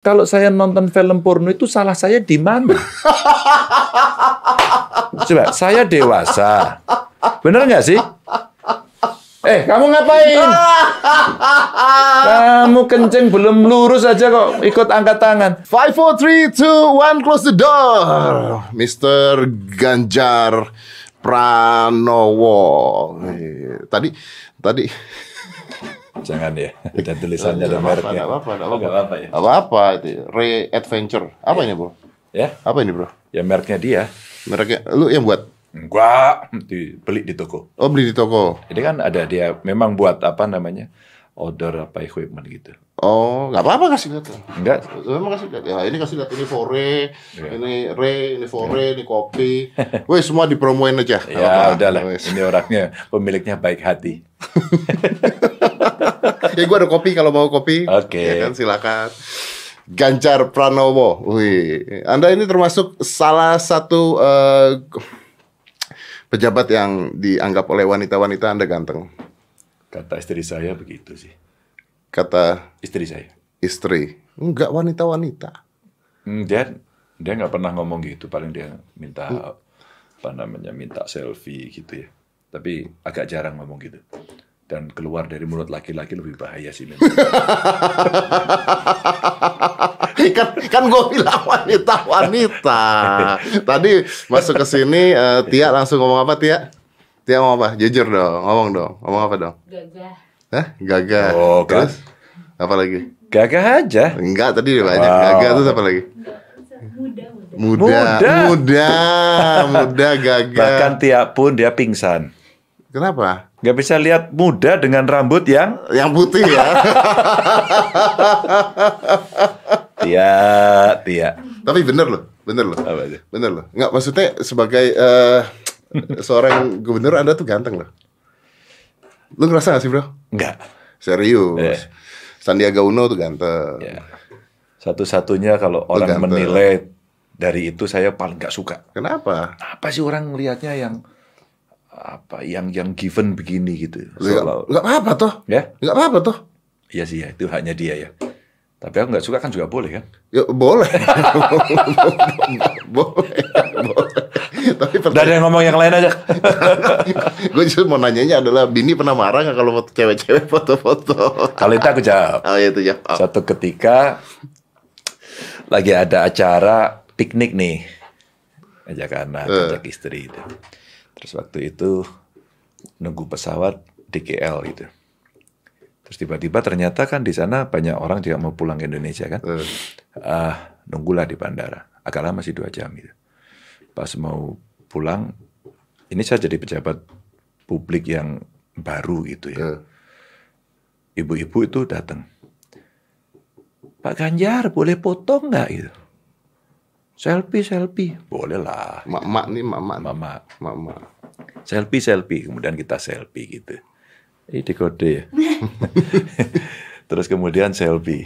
Kalau saya nonton film porno itu salah saya di mana? Coba, saya dewasa. Bener nggak sih? Eh, kamu ngapain? Kamu kenceng belum lurus aja kok ikut angkat tangan. Five, four, three, two, one, close the door. Mr. Ganjar Pranowo. Eh, Tadi, tadi. Jangan ya, ada tulisannya ada apa-apa, mereknya. apa-apa, apa-apa ya. Apa apa itu? Ray Adventure. Apa ini bro? Ya, Apa ini bro? ya mereknya dia. Mereknya lu yang buat? Enggak, dibeli di toko. Oh beli di toko. Jadi kan ada dia memang buat apa namanya? Order apa equipment gitu. Oh nggak apa-apa kasih lihat. Enggak, Memang kasih lihat. Ya ini kasih lihat ini fore, Iya. ini Ray, ini fore, ini kopi. Wes semua dipromoin aja. Ya apa-apa. udahlah. Ini orangnya pemiliknya baik hati. ya gue ada kopi kalau mau kopi. Oke. Ya kan silakan. Ganjar Pranowo. Wih, Anda ini termasuk salah satu eh, pejabat yang dianggap oleh wanita-wanita Anda ganteng. Kata istri saya begitu sih. Kata Istri saya. istri. Enggak wanita-wanita. Hmm, dia dia nggak pernah ngomong gitu. Paling dia minta apa namanya minta selfie gitu ya. Tapi agak jarang ngomong gitu. Dan keluar dari mulut laki-laki lebih bahaya sih memang. kan kan gue bilang wanita wanita. Tadi masuk ke sini eh, Tia langsung ngomong apa Tia? Tia ngomong apa? Jujur dong, ngomong dong. Ngomong apa dong? Gagah. Hah? Gagah. Oh, kan. Terus? Apa lagi? Gagah aja. Enggak, tadi udah banyak. Wow. Gagah terus apa lagi? Muda, muda. Muda, Muda. muda, muda, gagah. Bahkan tiap pun dia pingsan. Kenapa? Nggak bisa lihat muda dengan rambut yang Yang putih ya. tia tia. Tapi bener loh, bener loh. Apa aja? Bener loh. Enggak, maksudnya sebagai eh, seorang gubernur Anda tuh ganteng loh. Lu ngerasa gak sih bro? Enggak. Serius. Eh. Sandiaga Uno tuh ganteng. Ya. Satu-satunya kalau orang ganteng. menilai dari itu saya paling nggak suka. Kenapa? Apa sih orang melihatnya yang apa yang yang given begini gitu. Enggak apa-apa toh. ya, Enggak apa-apa toh. iya sih ya, itu haknya dia ya. Tapi aku nggak suka kan juga boleh kan? Ya boleh. boleh. boleh. Tapi ada yang ngomong yang lain aja. gue justru mau nanyanya adalah Bini pernah marah nggak kalau foto cewek-cewek foto-foto? Kalau itu aku jawab. Oh itu ya. Oh. Satu ketika lagi ada acara piknik nih, ajak anak, Eh. ajak istri itu. Terus waktu itu nunggu pesawat di KL gitu. Terus tiba-tiba ternyata kan di sana banyak orang juga mau pulang ke Indonesia kan. Ah, nunggulah di bandara. Agak lama sih dua jam gitu. Pas mau pulang, ini saya jadi pejabat publik yang baru gitu ya. Eh. Ibu-ibu itu datang. Pak Ganjar boleh foto nggak gitu? Selfie, selfie. Boleh lah. Mak-mak nih mak-mak. Mama, Mak-mak. selfie, selfie. Kemudian kita selfie gitu. Ini dikode ya. Terus kemudian selfie.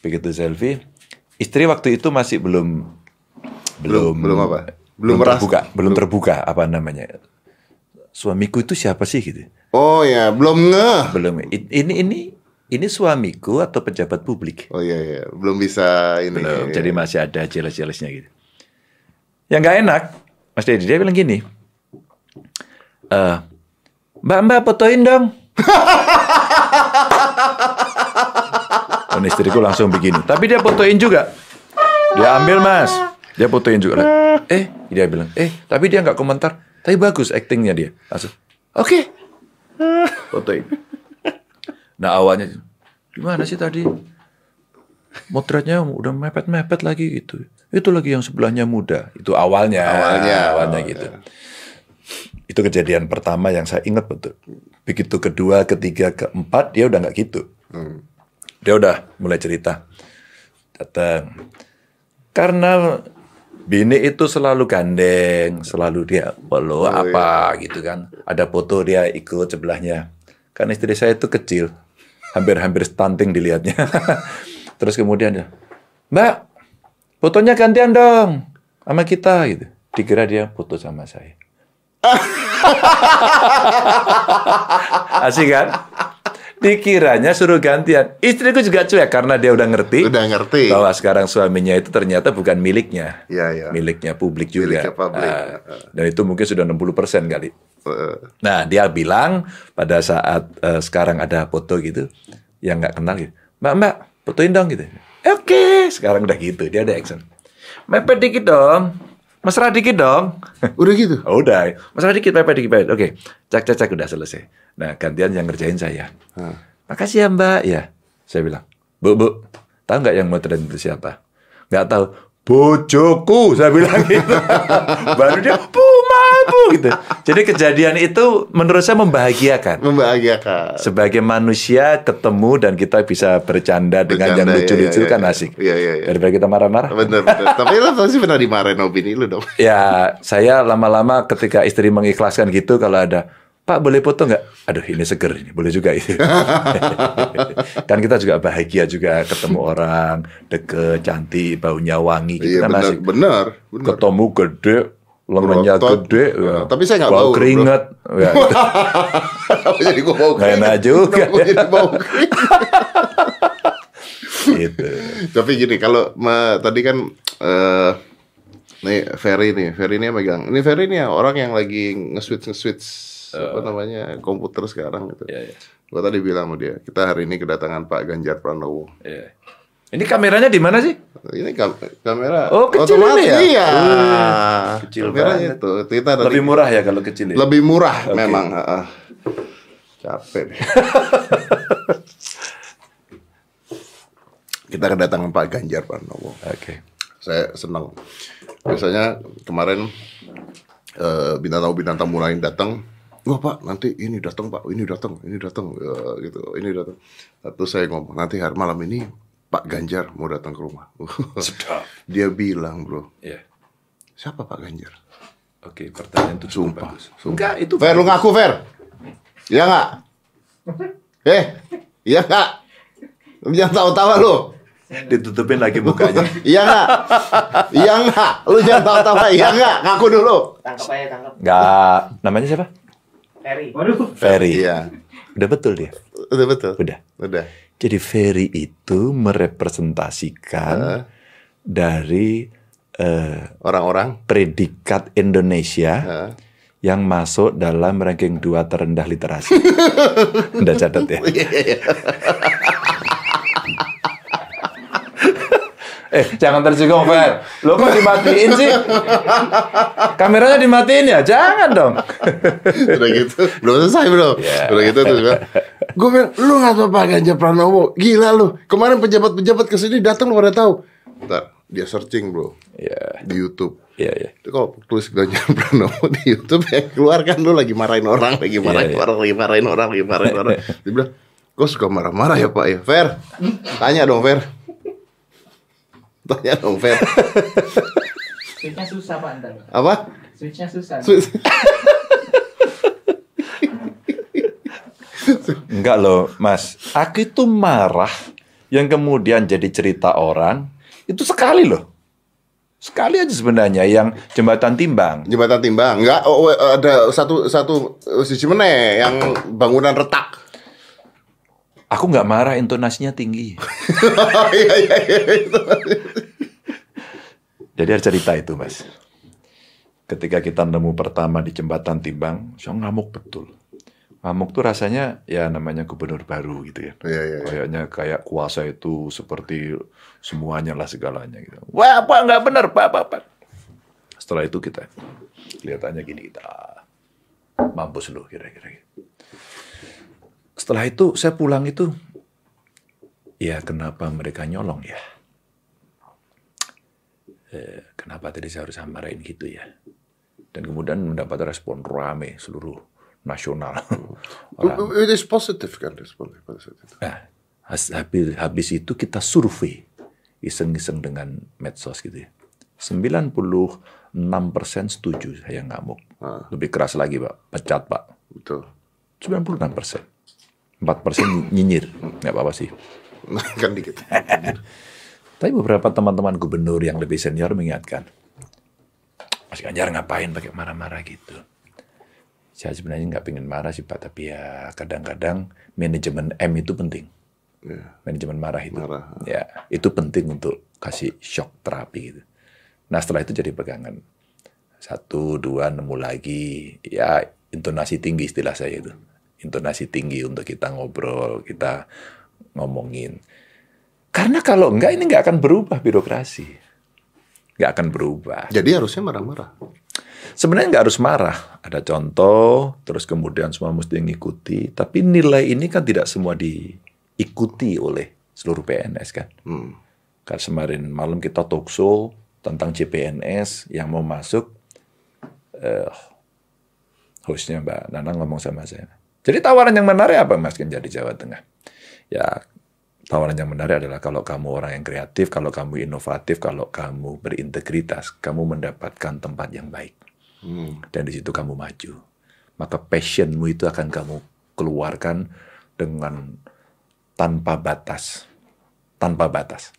Begitu selfie, istri waktu itu masih belum Belum- belum belum apa? Belum Belum, terbuka, belum terbuka apa namanya? Suamiku itu siapa sih gitu? Oh ya, belum ngeh. Belum. Ini ini ini suamiku atau pejabat publik? Oh iya iya, belum bisa ini. Belum. Iya. Jadi masih ada jelas-jelasnya gitu. Yang nggak enak, Mas Deddy dia bilang gini, "Eh, Mbak Mbak fotoin dong. Dan istriku langsung begini. Tapi dia fotoin juga. Dia ambil mas. Dia fotoin juga. Eh, dia bilang, eh, tapi dia nggak komentar. Tapi bagus actingnya dia. Langsung, oke. Fotoin. Nah awalnya, gimana sih tadi? Motretnya udah mepet-mepet lagi gitu. Itu lagi yang sebelahnya muda. Itu awalnya. Awalnya. Awalnya gitu. Itu kejadian pertama yang saya ingat betul. Begitu kedua, ketiga, keempat, dia udah nggak gitu. Dia udah mulai cerita. Datang. Karena bini itu selalu gandeng, selalu dia follow apa gitu kan. Ada foto dia ikut sebelahnya. Kan istri saya itu kecil. Hampir-hampir stunting dilihatnya. Terus kemudian dia, Mbak, fotonya gantian dong sama kita gitu. Dikira dia foto sama saya. Asik kan? Dikiranya suruh gantian. Istriku juga cuek karena dia udah ngerti. Udah ngerti. Bahwa sekarang suaminya itu ternyata bukan miliknya. Iya, iya. Miliknya publik juga. Miliknya publik. Ah, dan itu mungkin sudah 60% kali. Nah, dia bilang pada saat eh, sekarang ada foto gitu, yang nggak kenal gitu, Mbak, Mbak, fotoin dong gitu. Oke, sekarang udah gitu, dia ada action. Mepet dikit dong, mesra dikit dong. Udah gitu. Oh, udah, mesra dikit, mepet dikit, mepet. Oke, cek, cek, cek, udah selesai. Nah, gantian yang ngerjain saya. Hah. Makasih ya Mbak. Ya, saya bilang, Bu, Bu, tahu nggak yang motret itu siapa? Nggak tahu. Bojoku, saya bilang gitu. Baru dia, Bu, Bu, gitu. Jadi kejadian itu menurut saya membahagiakan. Membahagiakan. Sebagai manusia ketemu dan kita bisa bercanda dengan yang Bercanda, lucu-lucu iya, iya, kan iya. asik. Iya, iya, iya. Daripada kita marah-marah. Bener, bener. Tapi lo pasti pernah dimarahin opini lu dong. Ya, saya lama-lama ketika istri mengikhlaskan gitu kalau ada Pak boleh foto nggak? Aduh ini seger ini, boleh juga itu. kan kita juga bahagia juga ketemu orang deket, cantik, baunya wangi, gitu Iya kan bener, asik. bener, bener. Ketemu gede, lengannya Berotot. gede, ya. Nah, tapi saya nggak bau bau, bro. ya. Kenapa jadi gua bau Nggak enak keringet? juga, Kenapa ya. jadi bau keringet? gitu. Tapi gini, kalau me- tadi kan eh nih Ferry nih, Ferry ini yang megang. Ini Ferry nih yang orang yang lagi nge-switch nge-switch apa namanya komputer sekarang gitu. Iya, iya. Gua tadi bilang sama dia, kita hari ini kedatangan Pak Ganjar Pranowo. Iya. Ini kameranya di mana sih? Ini kam- kamera Oh, kecil otomatis, ini ya? Iya. Wih, kecil Kameranya banget. itu. Kita tadi Lebih murah ya kalau kecil ya? lebih murah memang. heeh. Capek. Kita kedatangan Pak Ganjar Pranowo. Oke. Saya senang. Biasanya kemarin eh, bintang tamu bintang tamu lain datang. Wah Pak, nanti ini datang Pak, ini datang, ini datang, Ya, gitu, ini datang. Terus saya ngomong, nanti hari malam ini Pak Ganjar mau datang ke rumah. Sedap. Dia bilang bro, Iya. siapa Pak Ganjar? Oke, pertanyaan itu cukup Sumpah, bagus. sumpah. Enggak, itu Fer, lu ngaku Fer? Iya nggak? Eh, iya nggak? Lu Jangan tahu-tawa lu. ditutupin lagi mukanya. Iya nggak? Iya nggak? Lu jangan tahu-tawa. Iya nggak? Ngaku dulu. Tangkap aja, tangkap. Enggak, namanya siapa? Ferry. Waduh. Ferry. Iya. Udah betul dia. Udah betul. Udah. Udah. Jadi Ferry itu merepresentasikan dari eh, Orang-orang. predikat Indonesia Heeh. yang masuk dalam ranking dua terendah literasi. Udah catat ya. Eh, jangan tersinggung, Fer. Lo kok dimatiin sih? Kameranya dimatiin ya? Jangan dong. Udah gitu. Belum selesai bro. Iya. Udah gitu tuh. Gue bilang, lu nggak tahu Pak Ganjar Pranowo. Gila lu. Kemarin pejabat-pejabat ke sini datang lu pada tahu. Ntar dia searching bro Iya, di YouTube. iya, iya. Itu kalau tulis Ganjar Pranowo di YouTube ya keluar kan lu lagi marahin orang, lagi marahin Iya, iya. orang, lagi marahin orang, lagi marahin orang. Dia bilang, kok suka marah-marah ya Pak ya? Fer, tanya dong Fer. Tanya dong Fer. Switchnya susah pak ntar. Apa? Switchnya susah. Enggak loh, Mas. Aku itu marah yang kemudian jadi cerita orang itu sekali loh. Sekali aja sebenarnya yang jembatan timbang. Jembatan timbang. Enggak, oh, oh, ada satu satu si Cimene yang bangunan retak. Aku nggak marah, intonasinya tinggi. Iya iya iya. Jadi ada cerita itu, Mas. Ketika kita nemu pertama di jembatan timbang, saya ngamuk betul. Ngamuk tuh rasanya ya namanya gubernur baru gitu ya. Iya iya. iya. Kayaknya kayak kuasa itu seperti semuanya lah segalanya gitu. Wah, apa nggak benar, Pak, Pak, Pak. Setelah itu kita kelihatannya gini kita mampus lu kira-kira. Setelah itu saya pulang itu, ya kenapa mereka nyolong ya? Eh, kenapa tadi saya harus marahin gitu ya? Dan kemudian mendapat respon rame seluruh nasional. Orang It is positif kan respon pada saat itu. Nah, habis, habis itu kita survei iseng-iseng dengan medsos gitu ya. 96% setuju saya ngamuk. Lebih keras lagi, Pak. Pecat, Pak. Betul. 96%. 4% nyinyir. Nggak apa-apa sih. Kan dikit. Tapi beberapa teman-teman gubernur yang lebih senior mengingatkan, Mas Ganjar ngapain pakai marah-marah gitu? Saya sebenarnya nggak pengen marah sih Pak, tapi ya kadang-kadang manajemen M itu penting. Ya. Manajemen marah itu. Marah. Ya, itu penting untuk kasih shock terapi gitu. Nah setelah itu jadi pegangan. Satu, dua, nemu lagi. Ya intonasi tinggi istilah saya itu. Intonasi tinggi untuk kita ngobrol, kita ngomongin. Karena kalau enggak ini nggak akan berubah birokrasi. Nggak akan berubah. Jadi harusnya marah-marah. Sebenarnya nggak harus marah. Ada contoh, terus kemudian semua mesti ngikuti. Tapi nilai ini kan tidak semua diikuti oleh seluruh PNS kan. Hmm. Kan kemarin malam kita talk show tentang CPNS yang mau masuk. eh hostnya Mbak Nana ngomong sama saya. Jadi tawaran yang menarik apa Mas Ganjar di Jawa Tengah? Ya tawaran yang menarik adalah kalau kamu orang yang kreatif, kalau kamu inovatif, kalau kamu berintegritas, kamu mendapatkan tempat yang baik Hmm. dan di situ kamu maju. Maka passionmu itu akan kamu keluarkan dengan tanpa batas. Tanpa batas.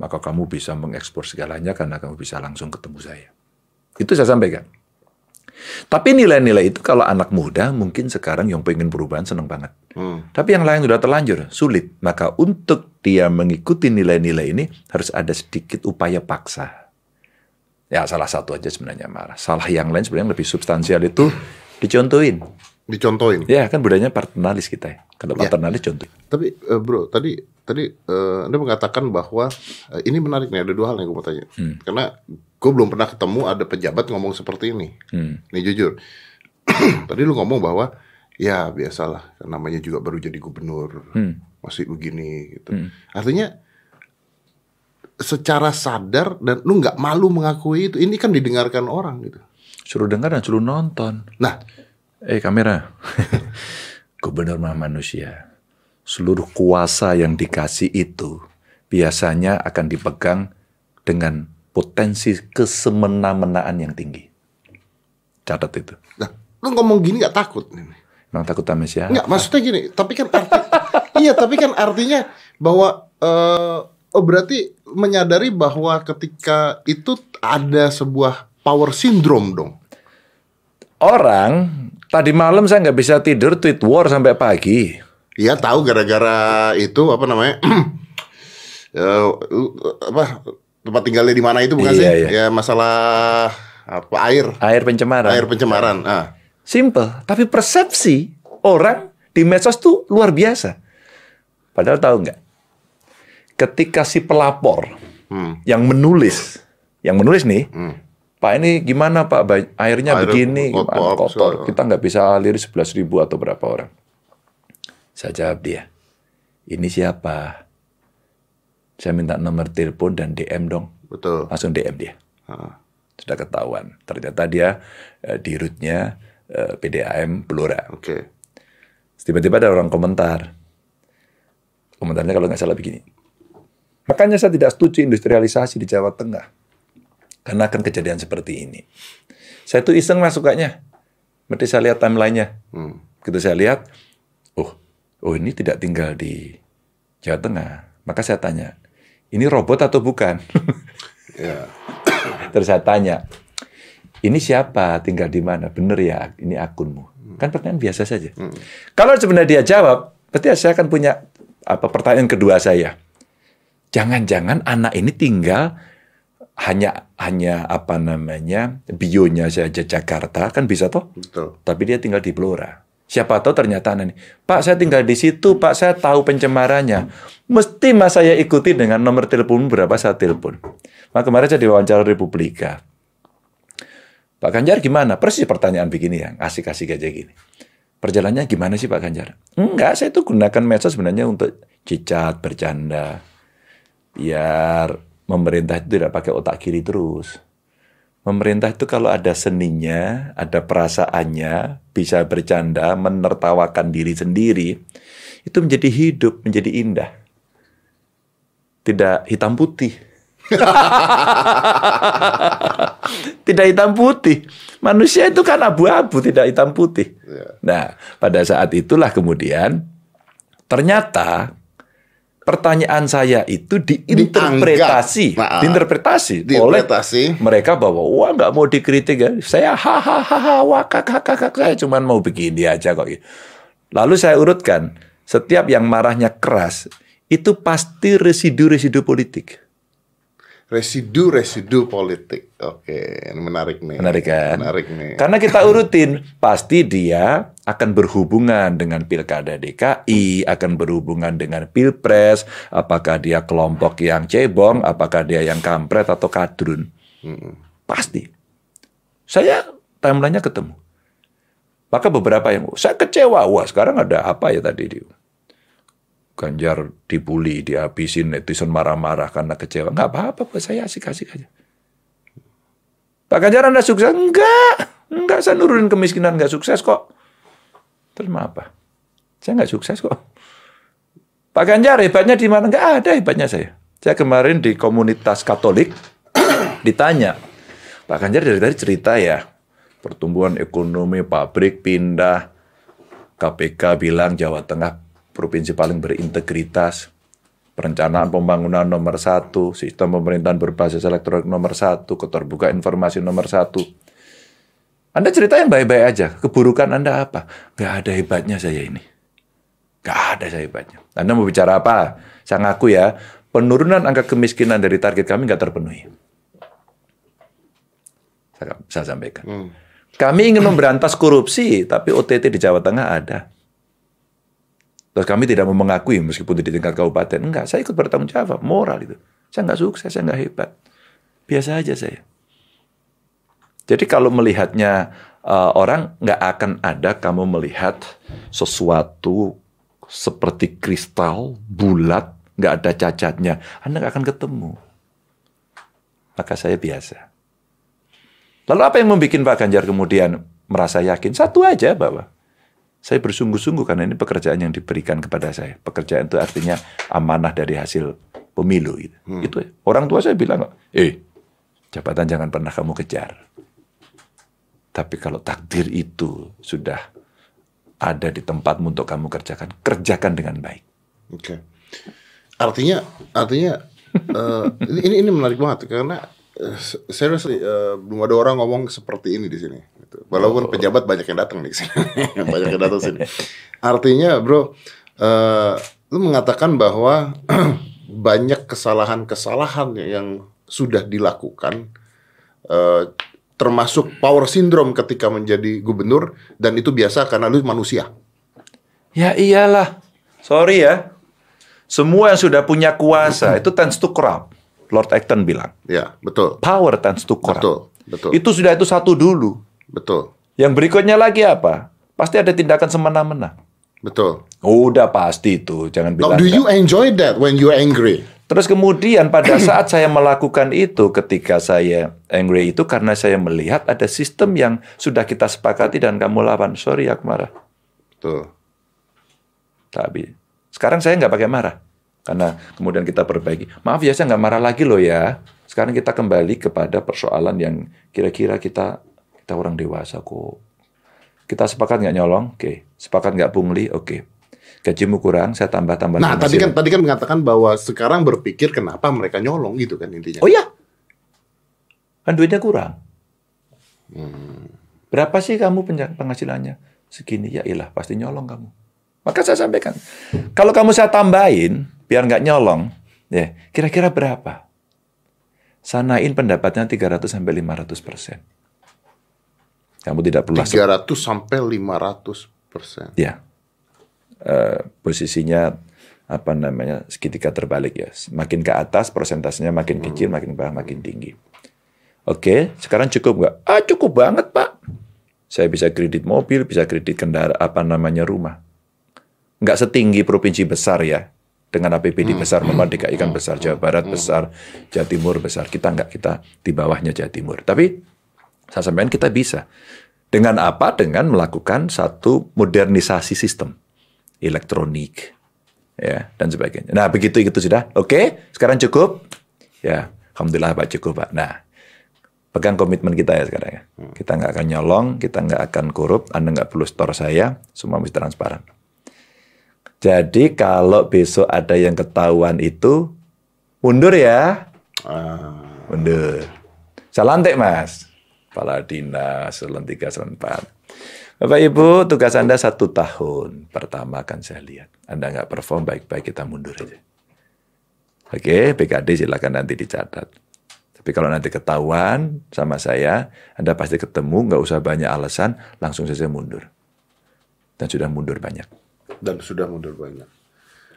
Maka kamu bisa mengekspor segalanya karena kamu bisa langsung ketemu saya. Itu saya sampaikan. Tapi nilai-nilai itu kalau anak muda mungkin sekarang yang pengen perubahan senang banget. Hmm. Tapi yang lain sudah terlanjur, sulit. Maka untuk dia mengikuti nilai-nilai ini harus ada sedikit upaya paksa. Ya salah satu aja sebenarnya marah. Salah yang lain sebenarnya lebih substansial itu dicontohin. Dicontohin. Ya kan budayanya paternalis kita ya. Kalau Ya. paternalis contoh. Tapi eh, bro, tadi tadi eh, anda mengatakan bahwa eh, ini menarik nih ada dua hal yang gue mau tanya. Karena gue belum pernah ketemu ada pejabat ngomong seperti ini. Hmm. Nih jujur. tadi lu ngomong bahwa ya biasalah namanya juga baru jadi gubernur Hmm. masih begini gitu. Artinya secara sadar dan lu nggak malu mengakui itu ini kan didengarkan orang gitu. Suruh dengar dan suruh nonton. Nah, Eh kamera. Gubernur mah manusia. Seluruh kuasa yang dikasih itu biasanya akan dipegang dengan potensi kesemena-menaan yang tinggi. Catat itu. nah lu ngomong gini nggak takut? Emang takut sama siapa? Enggak, maksudnya gini, tapi kan arti Iya, tapi kan artinya bahwa eh oh berarti menyadari bahwa ketika itu ada sebuah power syndrome dong. Orang, tadi malam saya nggak bisa tidur tweet war sampai pagi. Iya, tahu gara-gara itu apa namanya? Eh, apa tempat tinggalnya di mana itu bukan Iya, sih? iya. Ya masalah apa air, Air pencemaran. air pencemaran. Ah. Simple, tapi persepsi orang di medsos tuh luar biasa. Padahal tahu nggak? Ketika si pelapor Hmm. yang menulis, yang menulis nih, Hmm. Pak ini gimana Pak airnya Air begini, kotor, gimana kotor, kita nggak bisa alir 11 ribu atau berapa orang. Saya jawab dia, ini siapa? Saya minta nomor telepon dan DM dong, Betul. langsung DM dia. Ah. Sudah ketahuan. Ternyata dia eh, di rootnya eh, PDAM Blora. Oke. Tiba-tiba ada orang komentar. Komentarnya kalau nggak salah begini. Makanya saya tidak setuju industrialisasi di Jawa Tengah. Karena akan kejadian seperti ini. Saya tuh iseng masuknya. Berarti saya lihat timelinenya. Hmm. Begitu saya lihat, oh, oh ini tidak tinggal di Jawa Tengah. Maka saya tanya, ini robot atau bukan? Ya. Terus saya tanya, ini siapa, tinggal di mana? Bener ya, ini akunmu. Kan pertanyaan biasa saja. Kalau sebenarnya dia jawab, berarti saya akan punya apa pertanyaan kedua saya. Jangan-jangan anak ini tinggal hanya hanya apa namanya bionya saja Jakarta kan bisa toh? Betul. Tapi dia tinggal di Blora. Siapa tahu ternyata anak ini, Pak saya tinggal di situ, Pak saya tahu pencemarannya. Mesti mas saya ikuti dengan nomor telepon berapa saya telepon. Maka kemarin saya diwawancara Republika. Pak Ganjar gimana? Persis pertanyaan begini yang asik-asik aja gini. Perjalanannya gimana sih Pak Ganjar? Enggak, saya itu gunakan medsos sebenarnya untuk cicat, bercanda. Biar pemerintah itu tidak pakai otak kiri terus. Pemerintah itu kalau ada seninya, ada perasaannya, bisa bercanda, menertawakan diri sendiri, itu menjadi hidup, menjadi indah. Tidak hitam putih. tidak hitam putih. Manusia itu kan abu-abu, tidak hitam putih. Ya. Nah, pada saat itulah kemudian ternyata pertanyaan saya itu diinterpretasi. Nah, diinterpretasi, oleh Diinterpretasi. mereka bahwa wah nggak mau dikritik ya. Saya hahaha wakak kakak saya cuma mau begini aja kok. Lalu saya urutkan setiap yang marahnya keras itu pasti residu-residu politik. Residu-residu politik. Oke, ini menarik nih. Menarik kan? Menarik nih. Karena kita urutin, pasti dia akan berhubungan dengan pilkada DKI, akan berhubungan dengan pilpres, apakah dia kelompok yang cebong, apakah dia yang kampret atau kadrun. Pasti. Saya timelinenya ketemu. Maka beberapa yang, saya kecewa, wah sekarang ada apa ya tadi? di Ganjar dibully, dihabisin, netizen marah-marah karena kecewa. Nggak apa-apa, buat saya asik-asik aja. Pak Ganjar Anda sukses? Enggak. Enggak, saya nurunin kemiskinan nggak sukses kok. Terus apa? Saya nggak sukses kok. Pak Ganjar hebatnya di mana? Nggak ada hebatnya saya. Saya kemarin di komunitas Katolik ditanya, Pak Ganjar dari tadi cerita ya, pertumbuhan ekonomi, pabrik pindah, KPK bilang Jawa Tengah provinsi paling berintegritas, perencanaan pembangunan nomor satu, sistem pemerintahan berbasis elektronik nomor satu, keterbukaan informasi nomor satu. Anda cerita yang baik-baik aja. Keburukan Anda apa? Gak ada hebatnya saya ini. Gak ada saya hebatnya. Anda mau bicara apa? Saya ngaku ya, penurunan angka kemiskinan dari target kami nggak terpenuhi. Saya, saya sampaikan. Kami ingin memberantas korupsi, tapi OTT di Jawa Tengah ada. Terus kami tidak mau mengakui meskipun di tingkat kabupaten. Enggak, saya ikut bertanggung jawab, moral itu. Saya nggak sukses, saya nggak hebat. Biasa aja saya. Jadi kalau melihatnya uh, orang nggak akan ada kamu melihat sesuatu seperti kristal bulat nggak ada cacatnya, Anda nggak akan ketemu. Maka saya biasa. Lalu apa yang membuat Pak Ganjar kemudian merasa yakin? Satu aja bahwa saya bersungguh-sungguh karena ini pekerjaan yang diberikan kepada saya. Pekerjaan itu artinya amanah dari hasil pemilu. Gitu. Itu ya. orang tua saya bilang, eh jabatan jangan pernah kamu kejar. Tapi kalau takdir itu sudah ada di tempatmu untuk kamu kerjakan, kerjakan dengan baik. Oke. Artinya, artinya eh, ini ini menarik banget karena eh, saya rasa eh, belum ada orang ngomong seperti ini di sini. Gitu. Walaupun pejabat banyak yang datang di sini, banyak yang datang sini. Artinya, bro, eh, lu mengatakan bahwa banyak kesalahan-kesalahan yang sudah dilakukan, eh, termasuk power syndrome ketika menjadi gubernur, dan itu biasa karena lu manusia. Ya iyalah, sorry ya. Semua yang sudah punya kuasa itu tends to corrupt. Lord Acton bilang, Ya, betul, power tends to corrupt. betul, betul, Itu sudah itu satu dulu. betul, Yang berikutnya lagi apa? Pasti ada tindakan semena-mena. betul. Udah pasti itu, jangan Now, bilang. do enggak. you enjoy that when you're angry? Terus kemudian pada saat saya melakukan itu, ketika saya angry itu karena saya melihat ada sistem yang sudah kita sepakati dan kamu lawan. Sorry aku marah. Tuh. Tapi sekarang saya nggak pakai marah. Karena kemudian kita perbaiki. Maaf ya saya nggak marah lagi loh ya. Sekarang kita kembali kepada persoalan yang kira-kira kita kita orang dewasa kok. Kita sepakat nggak nyolong? Oke. Sepakat nggak pungli? Oke. Gajimu kurang, saya tambah-tambah. Nah, tadi kan tadi kan mengatakan bahwa sekarang berpikir kenapa mereka nyolong gitu kan intinya. Oh iya. Kan duitnya kurang. Berapa sih kamu penghasilannya? Segini ya ilah pasti nyolong kamu. Maka saya sampaikan, kalau kamu saya tambahin biar nggak nyolong, ya kira-kira berapa? Sanain pendapatnya 300 sampai 500 persen. Kamu tidak perlu langsung 300 sampai 500 persen. Ya, Eh, posisinya apa namanya segitiga terbalik ya. Makin ke atas persentasenya makin kecil, makin bawah makin tinggi. Oke, sekarang cukup nggak? Ah cukup banget pak. Saya bisa kredit mobil, bisa kredit kendaraan apa namanya rumah. Nggak setinggi provinsi besar ya. Dengan APBD besar, memang DKI kan besar, Jawa Barat besar, Jawa Timur besar. Kita nggak, kita di bawahnya Jawa Timur. Tapi saya sampaikan kita bisa. Dengan apa? Dengan melakukan satu modernisasi sistem elektronik ya dan sebagainya. Nah, begitu itu sudah. Oke, sekarang cukup? Ya, alhamdulillah Pak cukup, Pak. Nah, pegang komitmen kita ya sekarang ya. Kita nggak akan nyolong, kita nggak akan korup, Anda nggak perlu store saya, semua mesti transparan. Jadi kalau besok ada yang ketahuan itu mundur ya, Ah, mundur. Saya lantik mas, kepala dinas, selan tiga, selan empat. Bapak Ibu, tugas Anda satu tahun. Pertama akan saya lihat. Anda nggak perform baik-baik, kita mundur aja. Oke, PKD silakan nanti dicatat. Tapi kalau nanti ketahuan sama saya, Anda pasti ketemu, nggak usah banyak alasan, langsung saja mundur. Dan sudah mundur banyak. Dan sudah mundur banyak.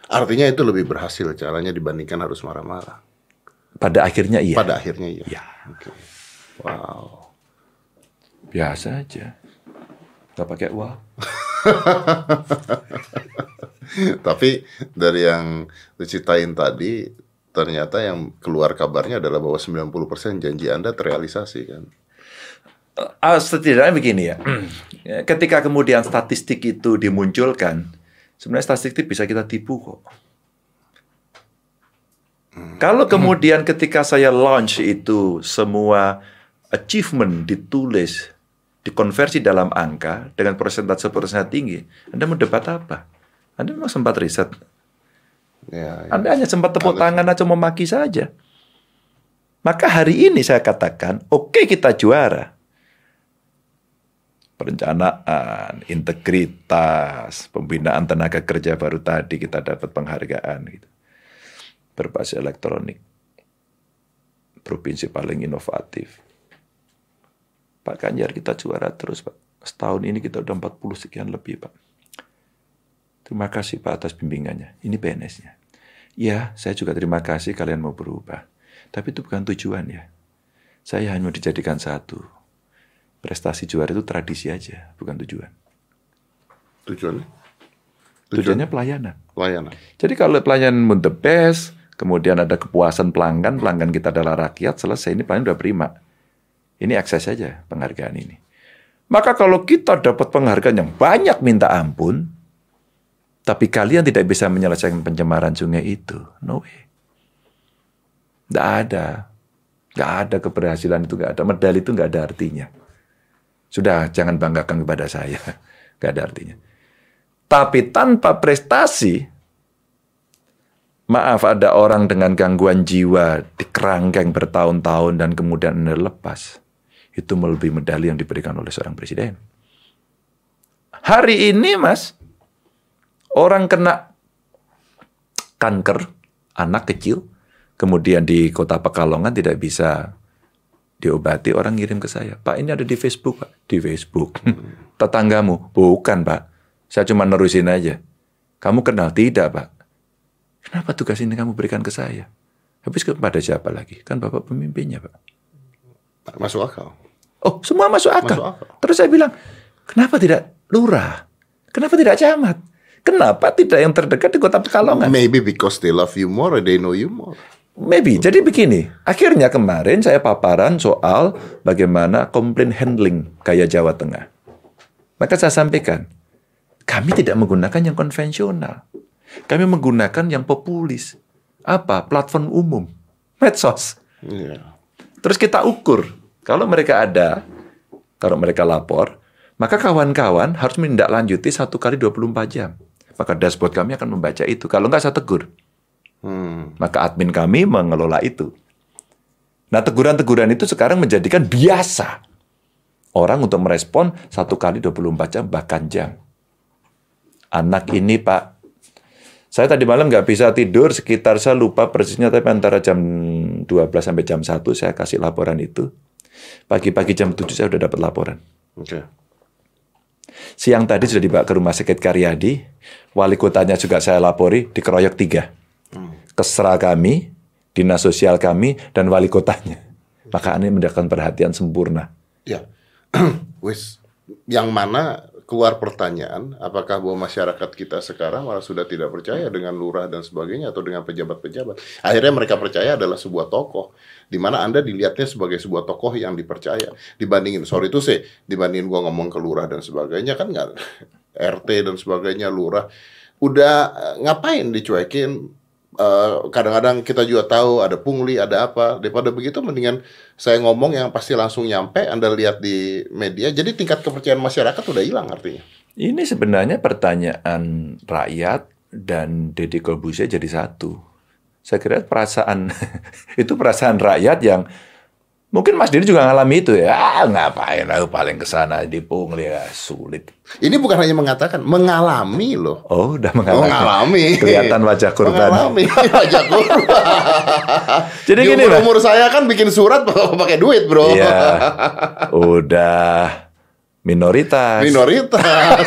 Artinya itu lebih berhasil caranya dibandingkan harus marah-marah. Pada akhirnya iya. Pada akhirnya iya. Iya. Oke. Wow. Biasa aja. Nggak pakai uang. Tapi dari yang diceritain tadi, ternyata yang keluar kabarnya adalah bahwa 90% janji Anda terrealisasi kan. Ah, setidaknya begini ya. Ketika kemudian statistik itu dimunculkan, sebenarnya statistik bisa kita tipu kok. Kalau kemudian ketika saya launch itu semua achievement ditulis, dikonversi dalam angka dengan persentase persentase tinggi, Anda mau debat apa? Anda memang sempat riset. Ya, ya. Anda hanya sempat tepuk tangan atau memaki saja. Maka hari ini saya katakan, oke kita juara. Perencanaan, integritas, pembinaan tenaga kerja baru tadi kita dapat penghargaan gitu. Berbasis elektronik. Provinsi paling inovatif. Pak Ganjar kita juara terus Pak. Setahun ini kita udah 40 sekian lebih Pak. Terima kasih Pak atas bimbingannya. Ini PNS-nya. Ya, saya juga terima kasih kalian mau berubah. Tapi itu bukan tujuan ya. Saya hanya dijadikan satu. Prestasi juara itu tradisi aja, bukan tujuan. Tujuannya? Tujuannya pelayanan. Pelayanan. Jadi kalau pelayanan the best, kemudian ada kepuasan pelanggan, pelanggan kita adalah rakyat, selesai ini pelayanan udah prima. Ini akses saja penghargaan ini. Maka kalau kita dapat penghargaan yang banyak minta ampun, tapi kalian tidak bisa menyelesaikan pencemaran sungai itu, no way. Nggak ada. Nggak ada keberhasilan itu, nggak ada. Medali itu nggak ada artinya. Sudah, jangan banggakan kepada saya. Nggak ada artinya. Tapi tanpa prestasi, maaf ada orang dengan gangguan jiwa di kerangkeng bertahun-tahun dan kemudian Anda lepas. Itu melebihi medali yang diberikan oleh seorang presiden. Hari ini mas, orang kena kanker, anak kecil, kemudian di kota Pekalongan tidak bisa diobati, orang ngirim ke saya. Pak ini ada di Facebook, Pak. Di Facebook. Tetanggamu? Bukan, Pak. Saya cuma nerusin aja. Kamu kenal? Tidak, Pak. Kenapa tugas ini kamu berikan ke saya? Habis kepada siapa lagi? Kan Bapak pemimpinnya, Pak. Masuk akal. Oh, semua masuk akal. Masuk akal. Terus saya bilang, kenapa tidak lurah? Kenapa tidak camat? Kenapa tidak yang terdekat di kota Pekalongan? Maybe because they love you more, or they know you more. Maybe. Jadi begini, akhirnya kemarin saya paparan soal bagaimana komplain handling gaya Jawa Tengah. Maka saya sampaikan, kami tidak menggunakan yang konvensional. Kami menggunakan yang populis. Apa? Platform umum. Medsos. Iya. Terus kita ukur. Kalau mereka ada, kalau mereka lapor, maka kawan-kawan harus menindaklanjuti satu kali 24 jam. Maka dashboard kami akan membaca itu. Kalau nggak saya tegur. Hmm. Maka admin kami mengelola itu. Nah teguran-teguran itu sekarang menjadikan biasa. Orang untuk merespon satu kali 24 jam bahkan jam. Anak ini Pak, saya tadi malam nggak bisa tidur sekitar saya lupa persisnya tapi antara jam 12 sampai jam 1 saya kasih laporan itu. Pagi-pagi jam 7 saya udah dapat laporan. Oke. Siang tadi sudah dibawa ke rumah sakit Karyadi. Wali kotanya juga saya lapori, dikeroyok tiga. Kesra kami, dinas sosial kami, dan wali kotanya. Maka ini mendapatkan perhatian sempurna. Ya. Wis yang mana keluar pertanyaan apakah bahwa masyarakat kita sekarang malah sudah tidak percaya dengan lurah dan sebagainya atau dengan pejabat-pejabat. Akhirnya mereka percaya adalah sebuah tokoh di mana Anda dilihatnya sebagai sebuah tokoh yang dipercaya dibandingin sorry itu sih dibandingin gua ngomong ke lurah dan sebagainya kan nggak RT dan sebagainya lurah udah eh, ngapain dicuekin Eh, kadang-kadang kita juga tahu ada pungli, ada apa. Daripada begitu, mendingan saya ngomong yang pasti langsung nyampe. Anda lihat di media. Jadi tingkat kepercayaan masyarakat udah hilang artinya. Ini sebenarnya pertanyaan rakyat dan Deddy Corbuzier jadi satu. Saya kira perasaan itu perasaan rakyat yang mungkin Mas Didi juga ngalami itu ya. Ah, ngapain aku paling ke sana di pungli ya sulit. Ini bukan hanya mengatakan, mengalami loh. Oh, udah mengalami. Mengalami. Kelihatan wajah korban. Mengalami wajah korban. Jadi Di gini, umur, umur saya kan bikin surat pakai duit, bro. Iya. Udah minoritas. Minoritas.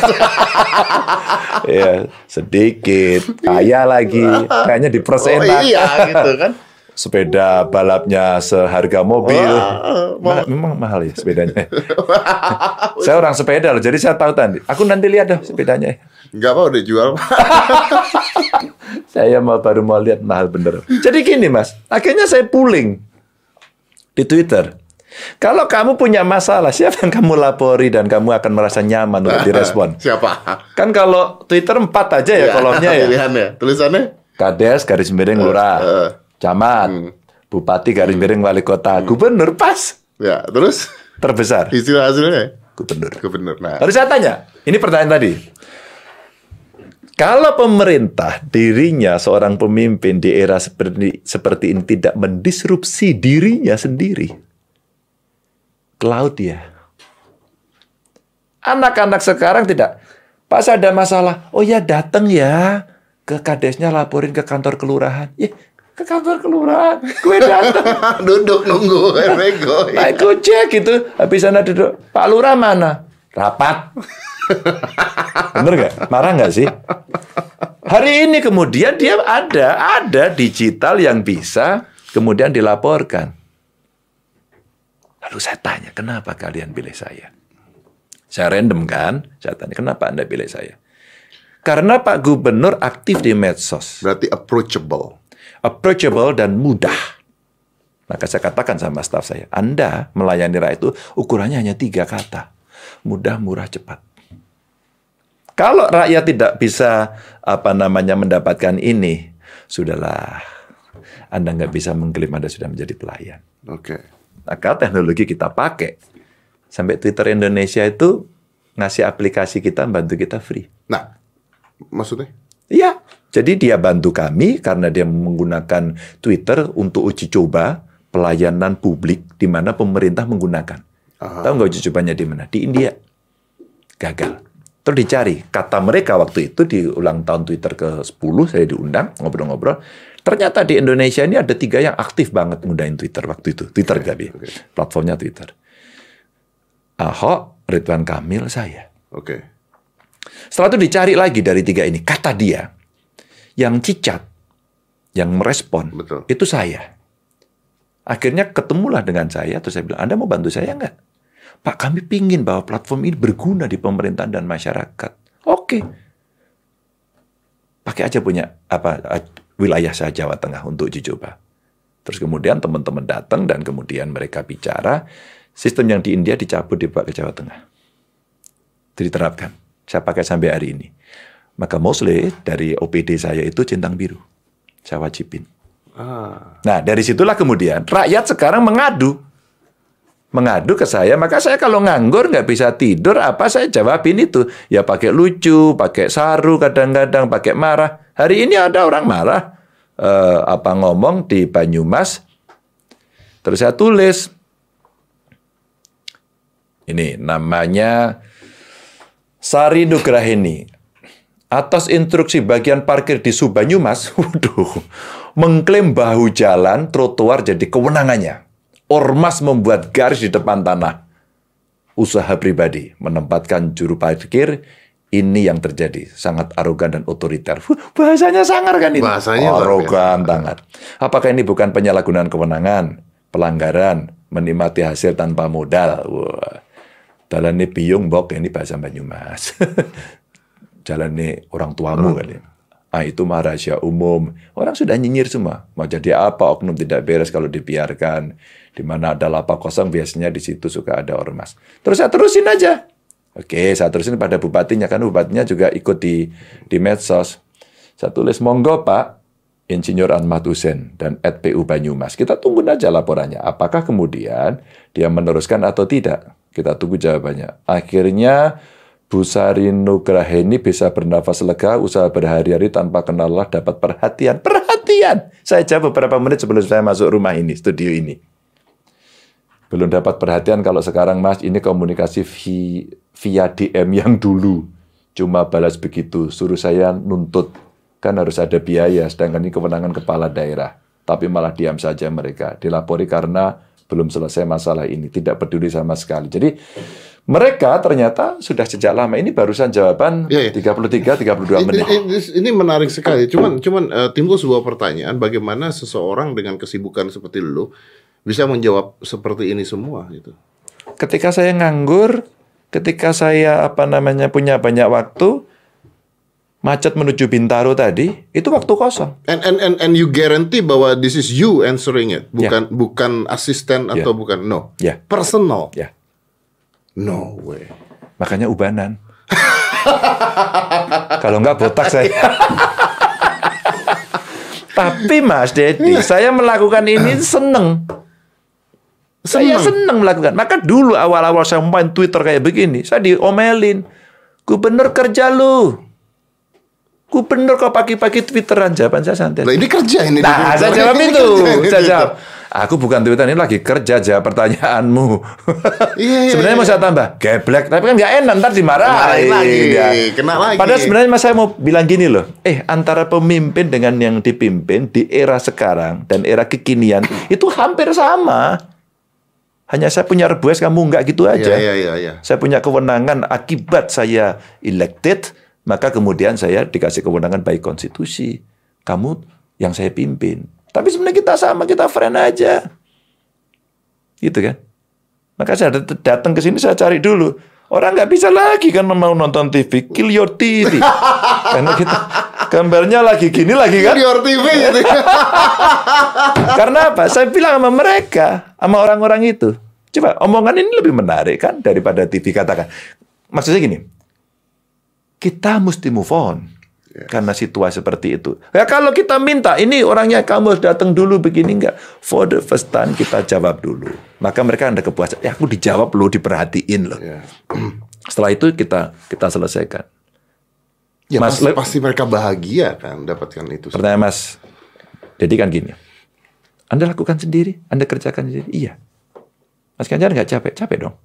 Iya, sedikit. Kaya lagi. Kayaknya di oh iya, gitu kan. Sepeda balapnya seharga mobil. Wah, Ma- memang mahal ya sepedanya. saya orang sepeda loh, jadi saya tahu tadi. Aku nanti lihat deh sepedanya. Enggak apa udah jual. Saya mau baru mau lihat mahal bener. Jadi gini mas, akhirnya saya pooling di Twitter. Kalau kamu punya masalah, siapa yang kamu lapori dan kamu akan merasa nyaman untuk direspon? Siapa? Kan kalau Twitter empat aja ya kolomnya ya. Pilihannya. Tulisannya? Kades garis miring lurah, eh. Camat, bupati garis miring wali kota, gubernur pas Ya, terus terbesar istilah hasilnya? gubernur. Gubernur. Nah, Harus saya tanya, ini pertanyaan tadi. Kalau pemerintah dirinya seorang pemimpin di era seperti seperti ini tidak mendisrupsi dirinya sendiri, Claudia. Anak-anak sekarang tidak. Pas ada masalah, oh ya datang ya ke kadesnya laporin ke kantor kelurahan. Ya, ke kantor kelurahan, gue datang. duduk nunggu nego. Naik gojek gitu. Habis sana duduk. Pak Lurah mana? Rapat. Bener nggak? Marah nggak sih? Hari ini kemudian dia ada, ada digital yang bisa kemudian dilaporkan. Lalu saya tanya, kenapa kalian pilih saya? Saya random kan? Saya tanya, kenapa Anda pilih saya? Karena Pak Gubernur aktif di medsos Berarti approachable. Approachable dan mudah. Maka saya katakan sama staf saya, Anda melayani rakyat itu ukurannya hanya tiga kata. Mudah, murah, cepat. Kalau rakyat tidak bisa apa namanya mendapatkan ini, sudahlah. Anda nggak bisa mengklaim Anda sudah menjadi pelayan. Oke. Maka teknologi kita pakai. Sampai Twitter Indonesia itu ngasih aplikasi kita, bantu kita free. Nah, maksudnya? Iya, jadi dia bantu kami karena dia menggunakan Twitter untuk uji coba pelayanan publik di mana pemerintah menggunakan. Tahu nggak uji cobanya di mana? Di India. Gagal. Terus dicari. Kata mereka waktu itu di ulang tahun Twitter ke-10 saya diundang ngobrol-ngobrol. Ternyata di Indonesia ini ada tiga yang aktif banget ngudain Twitter waktu itu. Twitter tapi platformnya Twitter. Ahok, Ridwan Kamil, saya. Oke. Setelah itu dicari lagi dari tiga ini. Kata dia, yang cicat, yang merespon, Betul. itu saya. Akhirnya ketemulah dengan saya, terus saya bilang, Anda mau bantu saya nggak? Pak, kami pingin bahwa platform ini berguna di pemerintahan dan masyarakat. Oke. Pakai aja punya apa eh, wilayah saya Jawa Tengah untuk uji coba. Terus kemudian teman-teman datang dan kemudian mereka bicara, sistem yang di India dicabut dibawa ke Jawa Tengah diterapkan. Saya pakai sampai hari ini. Maka mostly dari OPD saya itu centang biru. Saya wajibin. Ah, Nah, dari situlah kemudian rakyat sekarang mengadu. Mengadu ke saya, maka saya kalau nganggur nggak bisa tidur, apa saya jawabin itu? Ya pakai lucu, pakai saru kadang-kadang, pakai marah. Hari ini ada orang marah, eh, apa ngomong di Banyumas, terus saya tulis. Ini namanya Sari Nugraheni atas instruksi bagian parkir di Subanyumas, waduh, mengklaim bahu jalan trotoar jadi kewenangannya. Ormas membuat garis di depan tanah. Usaha pribadi menempatkan juru parkir ini yang terjadi sangat arogan dan otoriter. Bahasanya sangar kan itu. Bahasanya arogan banget. Apakah ini bukan penyalahgunaan kewenangan, pelanggaran, menikmati hasil tanpa modal? Wah. Dalam ini biung bok ini bahasa Banyumas. Jalan ini orang tuamu kan ya. Ah itu mah rahasia umum. Orang sudah nyinyir semua. Mau jadi apa oknum tidak beres kalau dibiarkan. Di mana ada lapak kosong biasanya di situ suka ada ormas. Terus saya terusin aja. Oke, saya terusin pada bupatinya kan bupatinya juga ikut di di medsos. Saya tulis monggo Pak Insinyur Ahmad Hussein dan PU Banyumas. Kita tunggu aja laporannya. Apakah kemudian dia meneruskan atau tidak? Kita tunggu jawabannya. Akhirnya Bu Sari Nugraheni bisa bernafas lega, usaha berhari-hari tanpa kenal lelah dapat perhatian. Perhatian! Saya jawab beberapa menit sebelum saya masuk rumah ini, studio ini. Belum dapat perhatian kalau sekarang mas, ini komunikasi vi- via DM yang dulu. Cuma balas begitu, suruh saya nuntut. Kan harus ada biaya, sedangkan ini kewenangan kepala daerah. Tapi malah diam saja mereka. Dilapori karena belum selesai masalah ini. Tidak peduli sama sekali. Jadi mereka ternyata sudah sejak lama. Ini barusan jawaban Iya, iya. 33, 32 Ini, menit. ini, ini menarik sekali. Cuman, cuman eh, timbul sebuah pertanyaan: bagaimana seseorang dengan kesibukan seperti lu bisa menjawab seperti ini semua? Gitu. ketika saya nganggur, ketika saya apa namanya punya banyak waktu, macet menuju Bintaro tadi, itu waktu kosong. And, and and and you guarantee bahwa this is you answering it, bukan bukan asisten Ya. atau bukan no, Ya, personal. ya. No way. Makanya ubanan. Kalau nggak botak saya. Tapi Mas Dedi, saya melakukan ini seneng. Saya seneng melakukan. Maka dulu awal-awal saya main Twitter kayak begini, saya diomelin. Gubernur kerja lu. Gubernur kok pagi-pagi Twitteran jawaban saya santai. Nah, ini kerja ini. Nah, saya jawab itu. Saya kerja. jawab. Aku bukan Twitter ini lagi kerja jawab pertanyaanmu. Iya, iya, sebenarnya iya. mau saya tambah geblek, tapi kan nggak enak ntar Dimarahin lagi, Ya. kena lagi. Padahal sebenarnya mas saya mau bilang gini loh. Eh antara pemimpin dengan yang dipimpin di era sekarang dan era kekinian itu hampir sama. Hanya saya punya rebues, kamu nggak gitu aja. Iya, iya, iya, iya. Saya punya kewenangan akibat saya elected, maka kemudian saya dikasih kewenangan baik konstitusi. Kamu yang saya pimpin. Tapi sebenarnya kita sama, kita friend aja. Gitu kan? Maka saya dat- datang ke sini saya cari dulu. Orang nggak bisa lagi kan mau nonton TV, kill your TV. Karena kita gambarnya lagi gini lagi kan. Your TV gitu. Karena apa? Saya bilang sama mereka, sama orang-orang itu. Coba omongan ini lebih menarik kan daripada TV katakan. Maksudnya gini, kita mesti move on karena situasi seperti itu. Ya kalau kita minta ini orangnya kamu harus datang dulu begini enggak. For the first time kita jawab dulu. Maka mereka ada kepuasan. Ya aku dijawab loh, diperhatiin loh. Ya. Setelah itu kita kita selesaikan. Ya, Mas, pasti, pasti mereka bahagia kan dapatkan itu. Pertanyaan Mas, jadi kan gini. Anda lakukan sendiri, Anda kerjakan sendiri. Iya. Mas Ganjar nggak capek? Capek dong.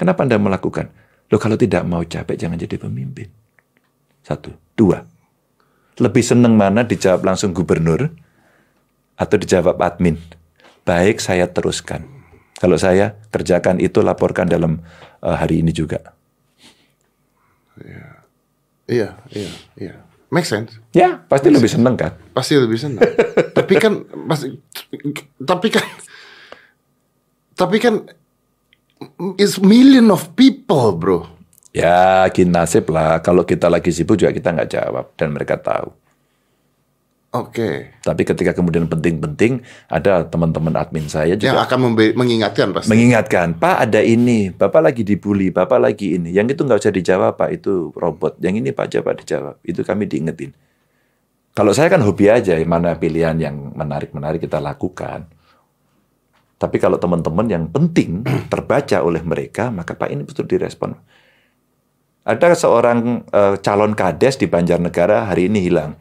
Kenapa Anda melakukan? Loh kalau tidak mau capek, jangan jadi pemimpin. Satu. Dua. Lebih seneng mana dijawab langsung gubernur atau dijawab admin? Baik, saya teruskan. Kalau saya kerjakan itu, laporkan dalam eh, hari ini juga. Iya, iya, iya. Make sense. Ya, pasti lebih seneng kan? Pasti lebih senang. tapi kan pasti tapi kan tapi kan it's million of people, bro. Ya, gini nasib lah. Kalau kita lagi sibuk juga kita nggak jawab dan mereka tahu. Oke. Tapi ketika kemudian penting-penting, ada teman-teman admin saya Yang juga akan membe- mengingatkan pasti. mengingatkan, Pak ada ini, Bapak lagi dibully, Bapak lagi ini. Yang itu nggak usah dijawab Pak, itu robot. Yang ini Pak coba dijawab. Itu kami diingetin. Kalau saya kan hobi aja, mana pilihan yang menarik-menarik kita lakukan. Tapi kalau teman-teman yang penting terbaca oleh mereka, maka Pak ini betul direspon. Ada seorang eh, calon kades di Banjarnegara hari ini hilang.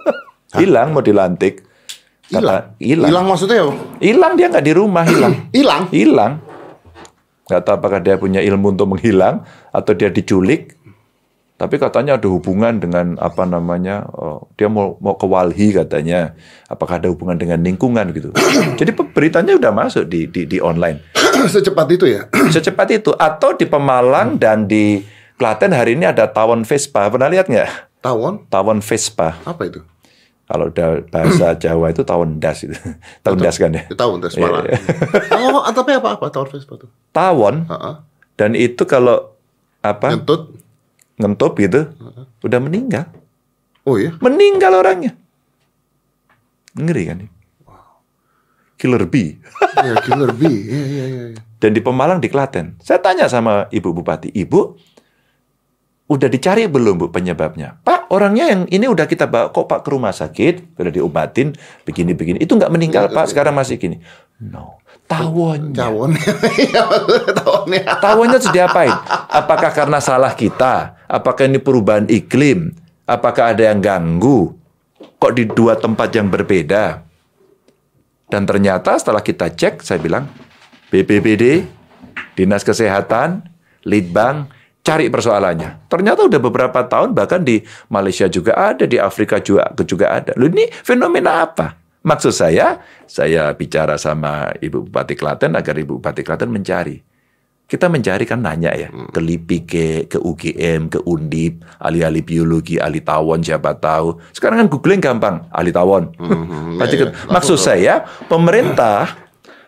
hilang mau dilantik. Kata- Hilang. Hilang. Hilang maksudnya apa? Hilang dia nggak di rumah hilang. Hilang. hilang. Nggak tahu apakah dia punya ilmu untuk menghilang atau dia diculik. Tapi katanya ada hubungan dengan apa namanya, oh, dia mau mau ke Walhi katanya. Apakah ada hubungan dengan lingkungan gitu. Jadi beritanya udah masuk di di, di online. Secepat itu ya. Secepat itu atau di Pemalang dan di Klaten hari ini ada tawon Vespa. Pernah lihat nggak? Tawon? Tawon Vespa. Apa itu? Kalau bahasa Jawa itu tawon das itu. Tawon das kan ya. Tawon tes Iya, malah. iya. Oh, tapi apa apa tawon Vespa tuh? Tawon Heeh. dan itu kalau apa Ngentut. Ngentup gitu udah meninggal Oh iya. meninggal orangnya ngeri kan killer bee Iya, killer bee. Iya, iya. iya. dan di Pemalang di Klaten saya tanya sama ibu bupati ibu udah dicari belum Bu penyebabnya? Pak, orangnya yang ini udah kita bawa kok Pak ke rumah sakit, udah diobatin begini-begini. Itu nggak meninggal Pak, sekarang masih gini. No, tawonnya. Cawonnya. Iya, Tawonnya. Tawonnya sudah diapain? Apakah karena salah kita? Apakah ini perubahan iklim? Apakah ada yang ganggu? Kok di dua tempat yang berbeda? Dan ternyata setelah kita cek, saya bilang, BPBD, Dinas Kesehatan, Litbang, cari persoalannya. Ternyata udah beberapa tahun, bahkan di Malaysia juga ada, di Afrika juga, juga ada. Loh ini fenomena apa? Maksud saya, saya bicara sama Ibu Bupati Klaten agar Ibu Bupati Klaten mencari. Kita mencari kan nanya ya, ke LIPI, ke, ke UGM, ke Undip, ahli-ahli biologi, ahli tawon, siapa tahu. Sekarang kan googling gampang, ahli tawon. Iya, ke- iya. Maksud saya, pemerintah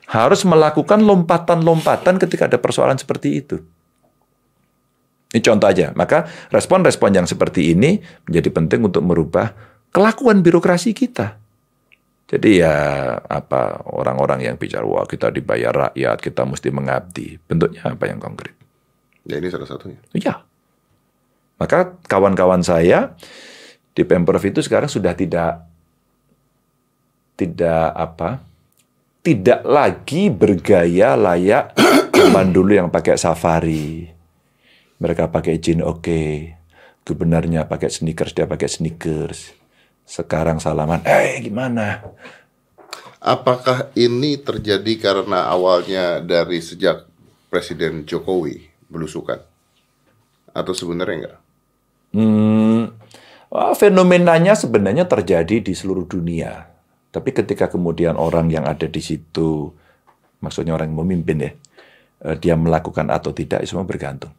harus melakukan lompatan-lompatan ketika ada persoalan seperti itu. Ini contoh aja. Maka respon-respon yang seperti ini menjadi penting untuk merubah kelakuan birokrasi kita. Jadi ya apa orang-orang yang bicara wah kita dibayar rakyat, kita mesti mengabdi. Bentuknya apa yang konkret? Ya ini salah satunya. Iya. Maka kawan-kawan saya di Pemprov itu sekarang sudah tidak tidak apa? Tidak lagi bergaya layak zaman dulu yang pakai safari. Mereka pakai jin oke. Gubernurnya pakai sneakers, dia pakai sneakers. Sekarang salaman, eh gimana? Apakah ini terjadi karena awalnya dari sejak Presiden Jokowi belusukan? Atau sebenarnya enggak? Hmm, wah, fenomenanya sebenarnya terjadi di seluruh dunia. Tapi ketika kemudian orang yang ada di situ, maksudnya orang yang memimpin ya, eh, dia melakukan atau tidak, itu semua bergantung.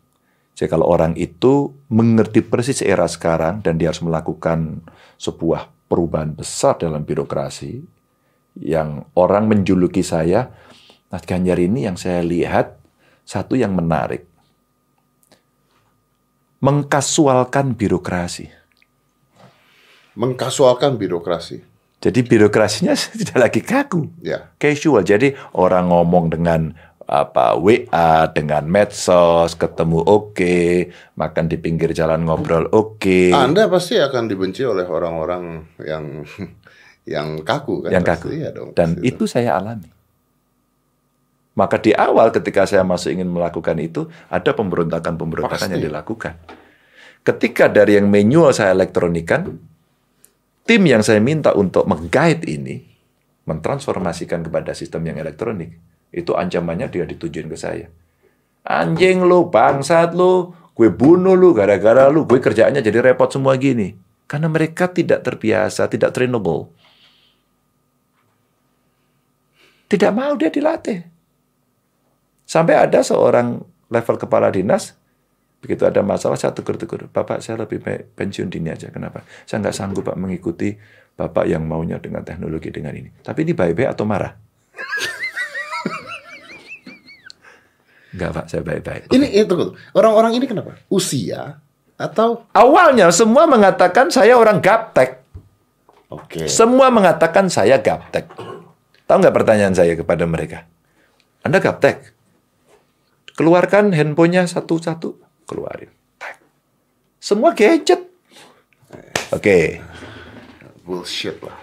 Jadi kalau orang itu mengerti persis era sekarang dan dia harus melakukan sebuah perubahan besar dalam birokrasi, yang orang menjuluki saya, Mas Ganjar ini yang saya lihat satu yang menarik, mengkasualkan birokrasi. Mengkasualkan birokrasi. Jadi birokrasinya tidak lagi kaku, Ya. casual. Jadi orang ngomong dengan apa WA, dengan medsos, ketemu oke, makan di pinggir jalan ngobrol oke, Anda pasti akan dibenci oleh orang-orang yang yang kaku kan? yang kaku. iya dong, Dan pasti itu saya alami. Maka di awal ketika saya masuk ingin melakukan itu, ada pemberontakan-pemberontakan yang Pasti. dilakukan. Ketika dari yang manual saya elektronikan, tim yang saya minta untuk menggait ini, mentransformasikan kepada sistem yang elektronik, itu ancamannya dia ditujuin ke saya. Anjing lu, bangsat lu, gue bunuh lu gara-gara lu, gue kerjaannya jadi repot semua gini. Karena mereka tidak terbiasa, tidak trainable. Tidak mau dia dilatih. Sampai ada seorang level kepala dinas, begitu ada masalah saya tegur-tegur, Bapak saya lebih baik pensiun dini aja. Kenapa? Saya nggak sanggup Pak mengikuti Bapak yang maunya dengan teknologi dengan ini. Tapi ini baik-baik atau marah? Enggak Pak, saya baik-baik. Ini itu orang-orang ini kenapa? Usia atau Awalnya semua mengatakan saya orang gaptek. oke. Semua mengatakan saya gaptek. Tahu nggak pertanyaan saya kepada mereka? Anda gaptek? Keluarkan handphonenya satu-satu. Keluarin. Semua gadget. Oke. Bullshit lah.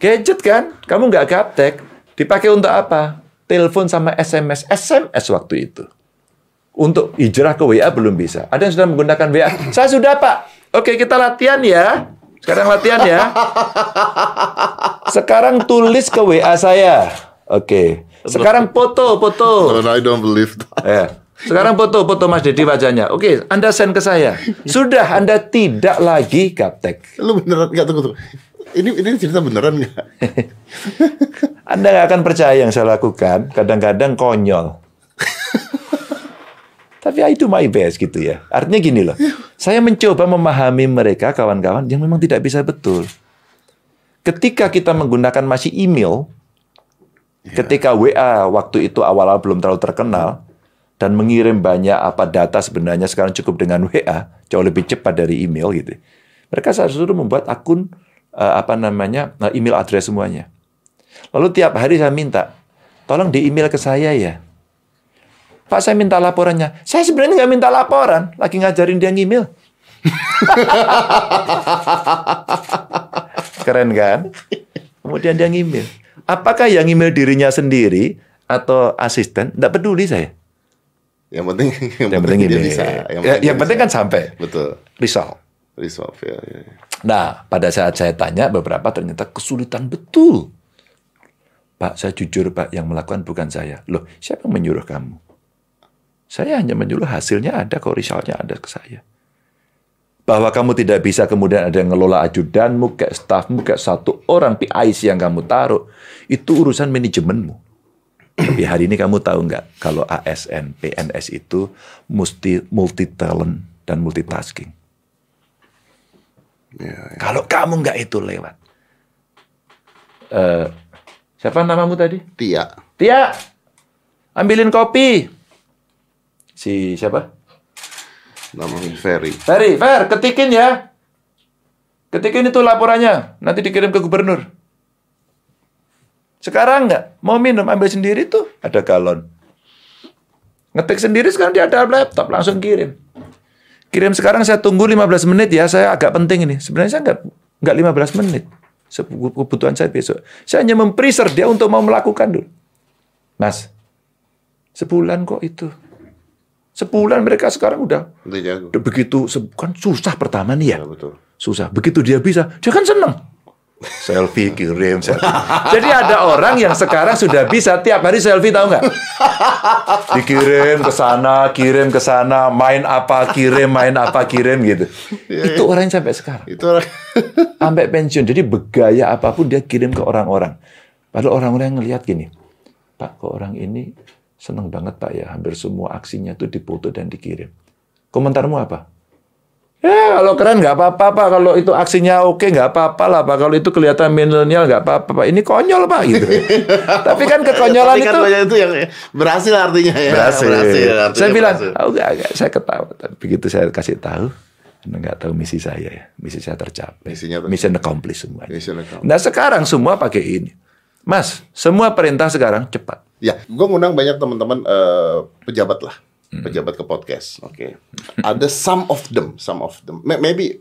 Gadget kan? Kamu nggak gaptek. Dipakai untuk apa? Telepon sama SMS. SMS waktu itu. Untuk hijrah ke WA belum bisa. Ada yang sudah menggunakan WA. Saya sudah, Pak. Oke, kita latihan ya. Sekarang latihan ya. Sekarang tulis ke WA saya. Oke. Sekarang foto, foto. No, I don't believe that. Ya. Sekarang foto-foto Mas Dedi wajahnya. Oke, Anda send ke saya. Sudah, Anda tidak lagi gaptek. Lu beneran nggak tunggu tunggu. Ini ini cerita beneran nggak? Anda nggak akan percaya yang saya lakukan. Kadang-kadang konyol. Tapi I do my best gitu ya. Artinya gini loh. Saya mencoba memahami mereka kawan-kawan yang memang tidak bisa betul. Ketika kita menggunakan masih email, ketika WA waktu itu awal-awal belum terlalu terkenal dan mengirim banyak apa data sebenarnya sekarang cukup dengan WA jauh lebih cepat dari email gitu. Mereka saya suruh membuat akun apa namanya eh, email address semuanya. Lalu tiap hari saya minta, tolong di email ke saya ya. Pak saya minta laporannya. Saya sebenarnya nggak minta laporan, lagi ngajarin dia ngimil. Keren kan? Kemudian dia ngimil. Apakah yang ngimil dirinya sendiri atau asisten? Tidak peduli saya. Yang penting yang, Yang penting dia ngimil. bisa. Ya, dia yang penting bisa. kan sampai. betul. Result. Resolve ya. ya, ya. Nah, pada saat saya tanya beberapa ternyata kesulitan betul. Pak, saya jujur Pak, yang melakukan bukan saya. Loh, siapa yang menyuruh kamu? Saya hanya menyuruh hasilnya ada, kok resultnya ada ke saya. Bahwa kamu tidak bisa kemudian ada yang ngelola ajudanmu, kayak staffmu, kayak satu orang PIC yang kamu taruh. Itu urusan manajemenmu. Tapi hari ini kamu tahu nggak kalau ASN, PNS itu mesti multi talent dan multitasking. Ya, Kalau kamu nggak itu lewat. Eh, siapa namamu tadi? Tia. Tia, ambilin kopi. Si siapa? Namanya Ferry. Ferry, Fer, ketikin ya. Ketikin itu laporannya, nanti dikirim ke gubernur. Sekarang nggak, mau minum ambil sendiri tuh, ada galon. Ngetik sendiri sekarang dia ada laptop, langsung kirim. Kirim sekarang saya tunggu 15 menit ya, saya agak penting ini. Sebenarnya saya nggak nggak 15 menit. Kebutuhan saya besok. Saya hanya mempreser dia untuk mau melakukan dulu. Mas, sebulan kok itu. Sebulan mereka sekarang udah Udah begitu kan susah pertama nih ya. Ya, betul. Susah. Begitu dia bisa, dia kan seneng. Selfie kirim, selfie. Jadi ada orang yang sekarang sudah bisa tiap hari selfie tahu nggak? Dikirim ke sana, kirim ke sana, main apa kirim, main apa kirim gitu. Itu orang yang sampai sekarang, Itu orang sampai pensiun. Jadi begaya apa pun dia kirim ke orang-orang. Padahal orang-orang yang ngelihat gini, Pak, kok orang ini seneng banget Pak ya, hampir semua aksinya itu dipoto dan dikirim. Komentarmu apa? Ya kalau keren nggak apa-apa Pak, kalau itu aksinya oke nggak apa-apa lah Pak, kalau itu kelihatan milenial nggak apa-apa Pak, ini konyol Pak gitu. Tapi kan kekonyolan Tapi kan itu itu yang berhasil artinya ya. berhasil. artinya saya bilang, oh, enggak, saya ketawa. Tapi begitu saya kasih tahu, Anda nggak tahu misi saya ya, misi saya tercapai. Misinya tercapai. Mission accomplished semuanya. Mission accomplished. Nah sekarang semua pakai ini. Mas, semua perintah sekarang cepat. Ya, gue ngundang banyak teman-teman eh, pejabat lah, pejabat ke podcast. Oke, ada some of them, some of them, May- maybe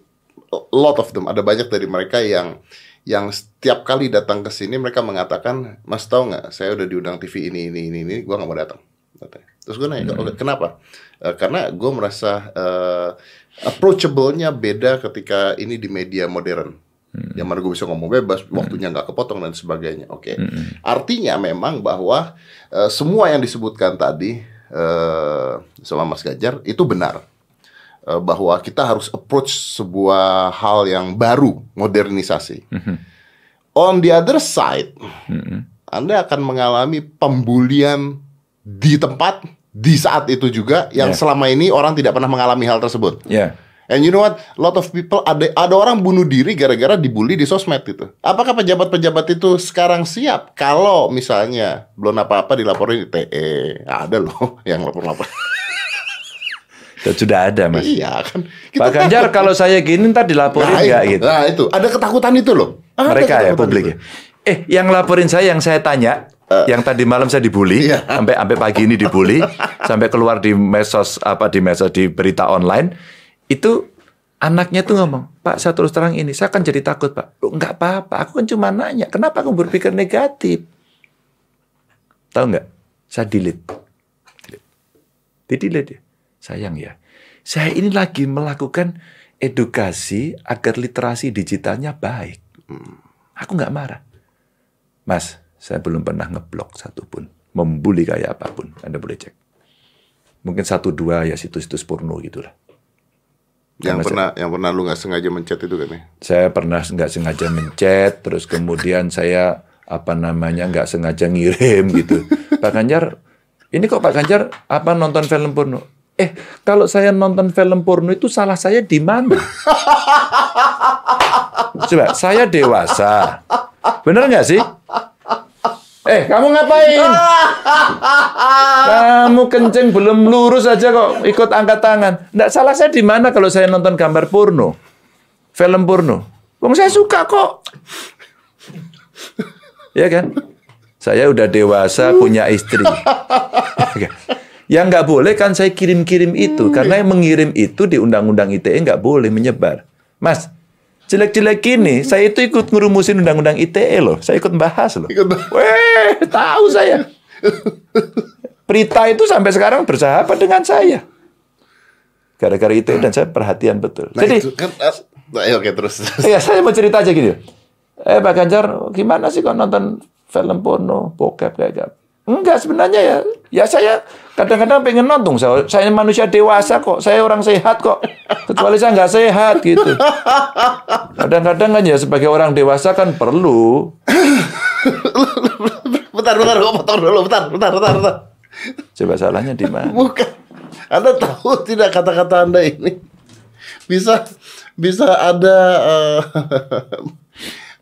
a lot of them. Ada banyak dari mereka yang yang setiap kali datang ke sini mereka mengatakan, Mas tahu nggak, saya udah diundang TV ini ini ini ini, gue nggak mau datang. Terus gue nanya, "Oke, kenapa? Eh, karena gue merasa eh, approachable-nya beda ketika ini di media modern. Yang mana gue bisa ngomong bebas, waktunya nggak kepotong dan sebagainya. Oke, artinya memang bahwa eh, semua yang disebutkan tadi eh, sama Mas Gajar itu benar Eh, bahwa kita harus approach sebuah hal yang baru, modernisasi. On the other side, Anda akan mengalami pembulian di tempat di saat itu juga yang Ya. selama ini orang tidak pernah mengalami hal tersebut. Ya. And you know what? lot of people ada ada orang bunuh diri gara-gara dibully di sosmed itu. Apakah pejabat-pejabat itu sekarang siap kalau misalnya belum apa-apa dilaporin di TE? Ada loh yang lapor-lapor. Dan sudah ada mas. iya kan. Pak Ganjar kalau saya gini ntar dilaporin nah, nggak itu, gitu. nah itu ada ketakutan itu loh. Ada Mereka ya publik itu. ya. Eh yang laporin saya yang saya tanya, yang tadi malam saya dibully, Iya. sampai sampai pagi ini dibully, sampai keluar di medsos apa di medsos di berita online, itu anaknya tuh ngomong, Pak saya terus terang ini, saya kan jadi takut Pak. Loh, nggak apa-apa, aku kan cuma nanya, kenapa kamu berpikir negatif? Tahu nggak? Saya delete. Di delete ya. Sayang ya. Saya ini lagi melakukan edukasi agar literasi digitalnya baik. Aku nggak marah. Mas, saya belum pernah ngeblok satupun. Membuli kayak apa pun. Anda boleh cek. Mungkin satu dua ya situs-situs porno gitulah. Yang Karena pernah yang pernah lu nggak sengaja mencet itu kan ya? Saya pernah nggak sengaja mencet, terus kemudian saya apa namanya nggak sengaja ngirim gitu. Pak Ganjar, ini kok Pak Ganjar apa nonton film porno? Eh, kalau saya nonton film porno itu salah saya di mana? Coba, saya dewasa. Bener nggak sih? Eh, kamu ngapain? Kamu kenceng belum lurus aja kok ikut angkat tangan. Nggak salah saya di mana kalau saya nonton gambar porno, film porno. Wong saya suka kok. Ya kan? Saya udah dewasa punya istri. Yang nggak boleh kan saya kirim-kirim itu. Karena yang mengirim itu di Undang-Undang ITE nggak boleh menyebar. Mas, jelek-jelek gini, saya itu ikut ngerumusin Undang-Undang ITE loh. Saya ikut bahas loh. Ikut bahas. Weh, tahu saya. Prita itu sampai sekarang bersahabat dengan saya. Gara-gara ITE dan saya perhatian betul. Nah Jadi, itu kan, ah, nah, ya, oke terus. Iya, saya mau cerita aja gini. Eh, Pak Ganjar, gimana sih kok nonton film porno, bokep kayak gitu? Enggak, sebenarnya ya. Ya saya kadang-kadang pengen nonton. Saya, saya manusia dewasa kok. Saya orang sehat kok. Kecuali saya nggak sehat gitu. Kadang-kadang kan ya sebagai orang dewasa kan perlu. bentar, bentar, gue potong dulu, bentar, bentar, bentar, bentar. Coba salahnya di mana? Bukan. Anda tahu tidak kata-kata Anda ini bisa bisa ada eh,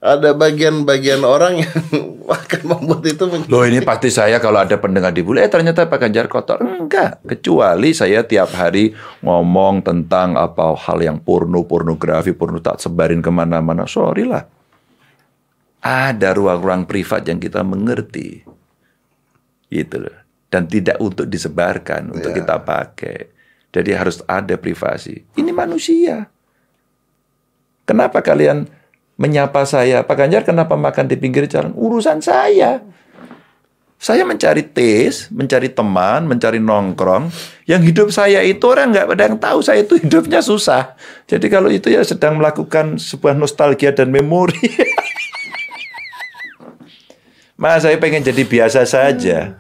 ada bagian-bagian orang yang akan membuat itu men- Loh ini pasti saya kalau ada pendengar di bule, eh ternyata Pak Ganjar kotor. Enggak, kecuali saya tiap hari ngomong tentang apa hal yang porno, pornografi, porno tak sebarin ke mana-mana. Sorry lah. Ada ruang-ruang privat yang kita mengerti. Gitu loh. Dan tidak untuk disebarkan, untuk Ya. kita pakai. Jadi harus ada privasi. Ini manusia. Kenapa kalian menyapa saya? Pak Ganjar kenapa makan di pinggir jalan? Urusan saya. Saya mencari tes, mencari teman, mencari nongkrong. Yang hidup saya itu orang nggak ada yang tahu saya itu hidupnya susah. Jadi kalau itu ya sedang melakukan sebuah nostalgia dan memori. Mas, saya pengen jadi biasa saja.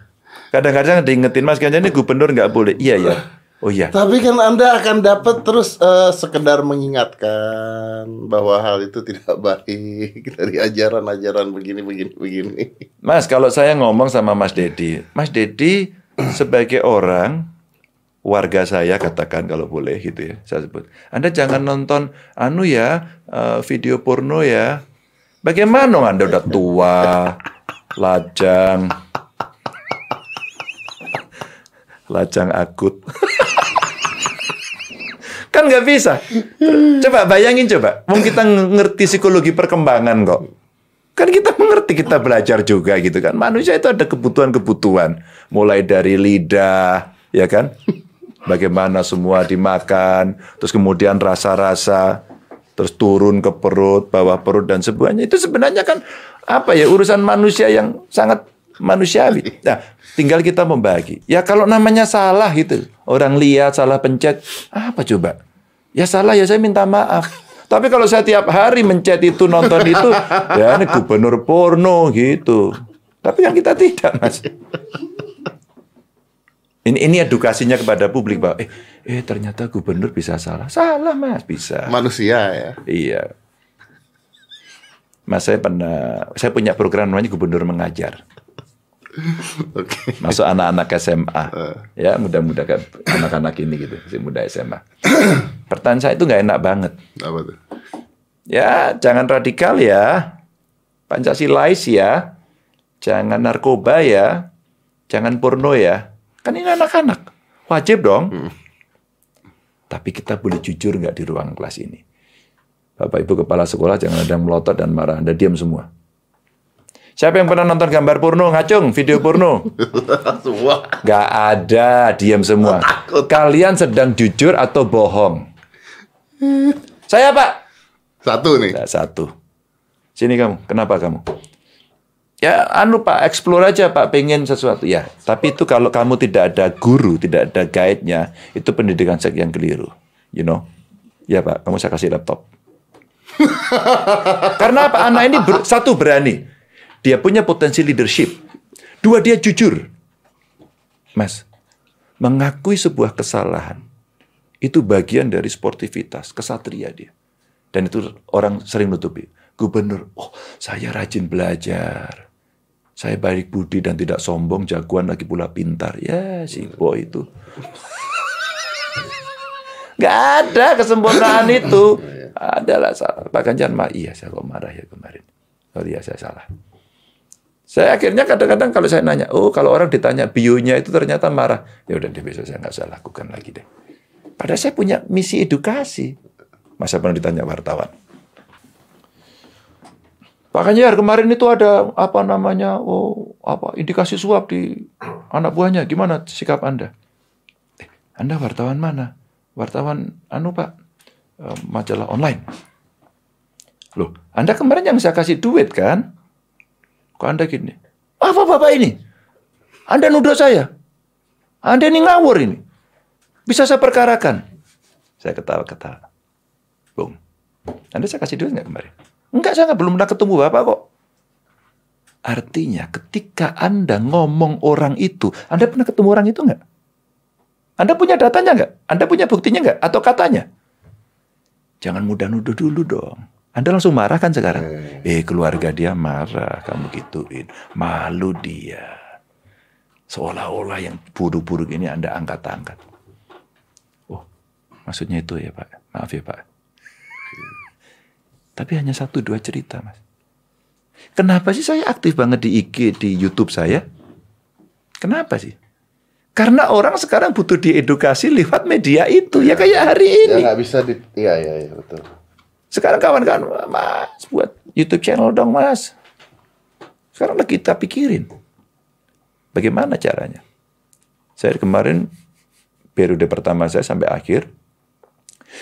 Kadang-kadang diingetin Mas Ganjar ini gubernur nggak boleh. Iya ya. Oh iya. Tapi kan Anda akan dapat terus eh, sekedar mengingatkan bahwa hal itu tidak baik dari ajaran-ajaran begini begini begini. Mas, kalau saya ngomong sama Mas Dedi, Mas Dedi sebagai orang warga saya katakan kalau boleh gitu ya, saya sebut. Anda jangan nonton anu ya eh, video porno ya. Bagaimana Anda udah tua, lajang, lajang akut. kan nggak bisa. Coba bayangin coba, Wong kita ngerti psikologi perkembangan kok. Kan kita mengerti, kita belajar juga gitu kan. Manusia itu ada kebutuhan-kebutuhan. Mulai dari lidah, ya kan? Bagaimana semua dimakan, terus kemudian rasa-rasa, terus turun ke perut, bawah perut, dan semuanya. Itu sebenarnya kan apa ya, urusan manusia yang sangat manusiawi. Nah, tinggal kita membagi. Ya kalau namanya salah gitu, orang lihat salah pencet, apa coba? Ya salah ya saya minta maaf. Tapi kalau saya tiap hari mencet itu nonton itu, ya ini gubernur porno gitu. Tapi kan kita tidak, Mas. Ini ini edukasinya kepada publik bahwa eh, eh ternyata gubernur bisa salah. Salah, Mas, bisa. Manusia ya. Iya. Mas saya pernah saya punya program namanya gubernur mengajar. Oke. Masuk anak-anak SMA. ya, muda-muda kan anak-anak ini gitu, masih muda SMA. Pertanyaan saya itu nggak enak banget. Apa tuh? Ya, jangan radikal ya. Pancasilais ya. Jangan narkoba ya. Jangan porno ya. Kan ini anak-anak. Wajib dong. Tapi kita boleh jujur nggak di ruang kelas ini? Bapak Ibu Kepala Sekolah jangan ada yang melotot dan marah. Anda diam semua. Siapa yang pernah nonton gambar porno? Ngacung, video porno. Semua. Nggak ada, diam semua. Kalian sedang jujur atau bohong? Saya Pak, Satu nih. Nah, satu. Sini kamu. Kenapa kamu? Ya, anu Pak, explore aja Pak, pengen sesuatu. Ya, tapi itu kalau kamu tidak ada guru, tidak ada guide-nya, itu pendidikan seks yang keliru. You know? Ya Pak, kamu saya kasih laptop. Karena apa? Anak ini ber- satu berani. Dia punya potensi leadership. Dua, dia jujur. Mas, mengakui sebuah kesalahan itu bagian dari sportivitas, kesatria dia. Dan itu orang sering nutupi. Gubernur, oh saya rajin belajar. Saya baik budi dan tidak sombong, jagoan lagi pula pintar. Ya si boy itu. Gak ada kesempurnaan itu. Adalah salah. Pak Ganjar mah, iya saya kok marah ya kemarin. Oh iya saya salah. Saya akhirnya kadang-kadang kalau saya nanya, oh kalau orang ditanya bionya itu ternyata marah. Ya udah deh besok saya nggak usah lakukan lagi deh. Padahal saya punya misi edukasi. Masa pernah ditanya wartawan. Pak Ganjar kemarin itu ada apa namanya oh apa indikasi suap di anak buahnya gimana sikap anda? Anda wartawan mana? Wartawan anu Pak, eh, majalah online. Loh, Anda kemarin yang saya kasih duit kan? Kok Anda gini? Apa Bapak ini? Anda nuduh saya. Anda ini ngawur ini. Bisa saya perkarakan. Saya ketawa-ketawa. Bung, Anda saya kasih duit nggak kemarin? Enggak, saya nggak belum pernah ketemu Bapak kok. Artinya ketika Anda ngomong orang itu, Anda pernah ketemu orang itu nggak? Anda punya datanya nggak? Anda punya buktinya nggak? Atau katanya? Jangan mudah nuduh dulu dong. Anda langsung marah kan sekarang? Eh, keluarga dia marah, kamu gituin. Malu dia. Seolah-olah yang buruk-buruk ini Anda angkat-angkat. Maksudnya itu ya Pak. Maaf ya Pak. Tapi hanya satu dua cerita Mas. Kenapa sih saya aktif banget di IG, di YouTube saya? Kenapa sih? Karena orang sekarang butuh diedukasi lewat media itu. Ya kayak hari Ya ini. nggak bisa di, iya iya iya betul. Sekarang kawan-kawan, mas buat YouTube channel dong mas. Sekarang lagi kita pikirin. Bagaimana caranya? Saya kemarin periode pertama saya sampai akhir,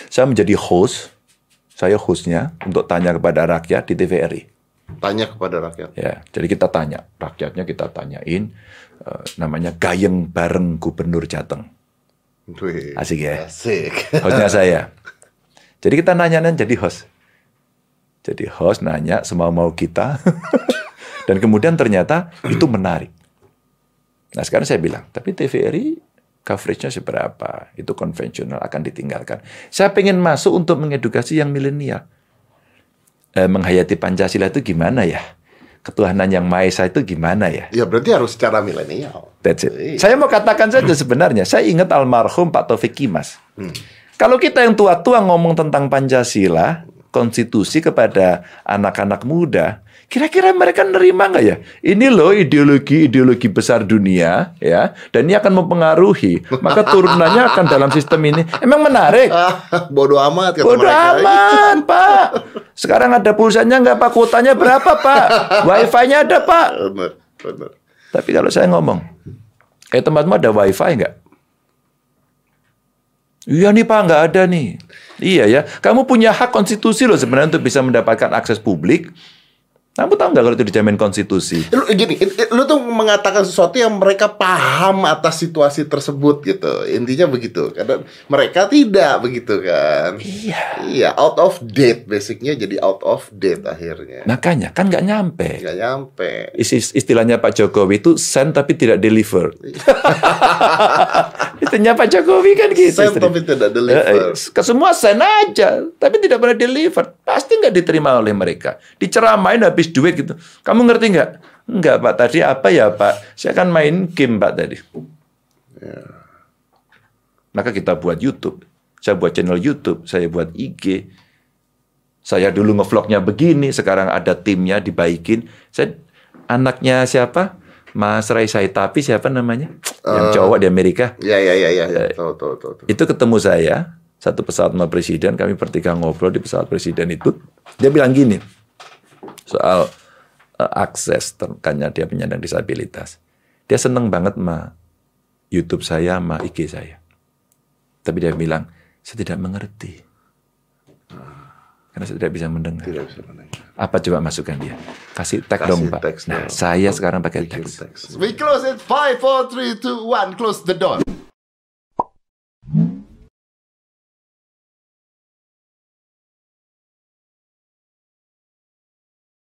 saya menjadi host, saya hostnya untuk tanya kepada rakyat di TVRI. Tanya kepada rakyat. Ya, jadi kita tanya, rakyatnya kita tanyain, eh, namanya Gayeng bareng Gubernur Jateng. Wih, Asik ya? Asik. hostnya saya. Jadi kita nanya-nanya jadi host. Jadi host nanya semau-mau kita. Dan kemudian ternyata itu menarik. Nah sekarang saya bilang, tapi TVRI coveragenya seberapa? Itu konvensional akan ditinggalkan. Saya pengen masuk untuk mengedukasi yang milenial. Eh, menghayati Pancasila itu gimana ya? Ketuhanan yang Maha Esa itu gimana ya? Ya berarti harus secara milenial. That's it. Iya. Saya mau katakan saja sebenarnya, saya ingat almarhum Pak Taufik Kimas. Kalau kita yang tua-tua ngomong tentang Pancasila, konstitusi kepada anak-anak muda, kira-kira mereka nerima nggak ya? Ini loh ideologi-ideologi besar dunia, ya, dan ini akan mempengaruhi. Maka turunannya akan dalam sistem ini. Emang menarik? Bodoh amat kata Bodoh mereka. aman, Pak. Sekarang ada pulsanya nggak, Pak? Kuotanya berapa, Pak? Wifi-nya ada, Pak? Benar, benar. Tapi kalau saya ngomong, eh tempatmu ada wifi nggak? Iya nih Pak, nggak ada nih. Iya ya, kamu punya hak konstitusi loh sebenarnya untuk bisa mendapatkan akses publik. Kamu tahu nggak kalau itu dijamin konstitusi? Lu gini, lu tuh mengatakan sesuatu yang mereka paham atas situasi tersebut gitu. Intinya begitu. Karena mereka tidak begitu kan. Iya. Iya, out of date basicnya jadi out of date akhirnya. Makanya kan nggak nyampe. Nggak nyampe. Is- Istilahnya Pak Jokowi itu send tapi tidak deliver. Istilahnya Pak Jokowi kan gitu. Send istilah. tapi tidak Eh, deliver. eh, Ke semua send aja, tapi tidak pernah deliver. Pasti nggak diterima oleh mereka. Diceramain habis duit gitu. Kamu ngerti nggak? Nggak Pak. Tadi apa ya Pak? Saya kan main game Pak tadi. Maka kita buat YouTube. Saya buat channel YouTube. Saya buat IG. Saya dulu ngevlognya begini. Sekarang ada timnya dibaikin. Saya anaknya siapa? Mas Rai Saitapi siapa namanya? Yang cowok di Amerika. Ya ya ya ya, Eh, ya. Tahu tahu tahu. tahu. Itu ketemu saya, satu pesawat sama presiden, kami bertiga ngobrol di pesawat presiden itu. Dia bilang gini, soal eh, akses, ter- karena dia penyandang disabilitas. Dia seneng banget sama YouTube saya, sama IG saya. Tapi dia bilang, saya tidak mengerti. Karena saya tidak bisa mendengar. Tidak bisa mendengar. Apa coba masukkan dia? Kasih tag dong, Pak. teks nah, dong. saya sekarang pakai teks. We close it. Five, four, three, two, one. Close the door.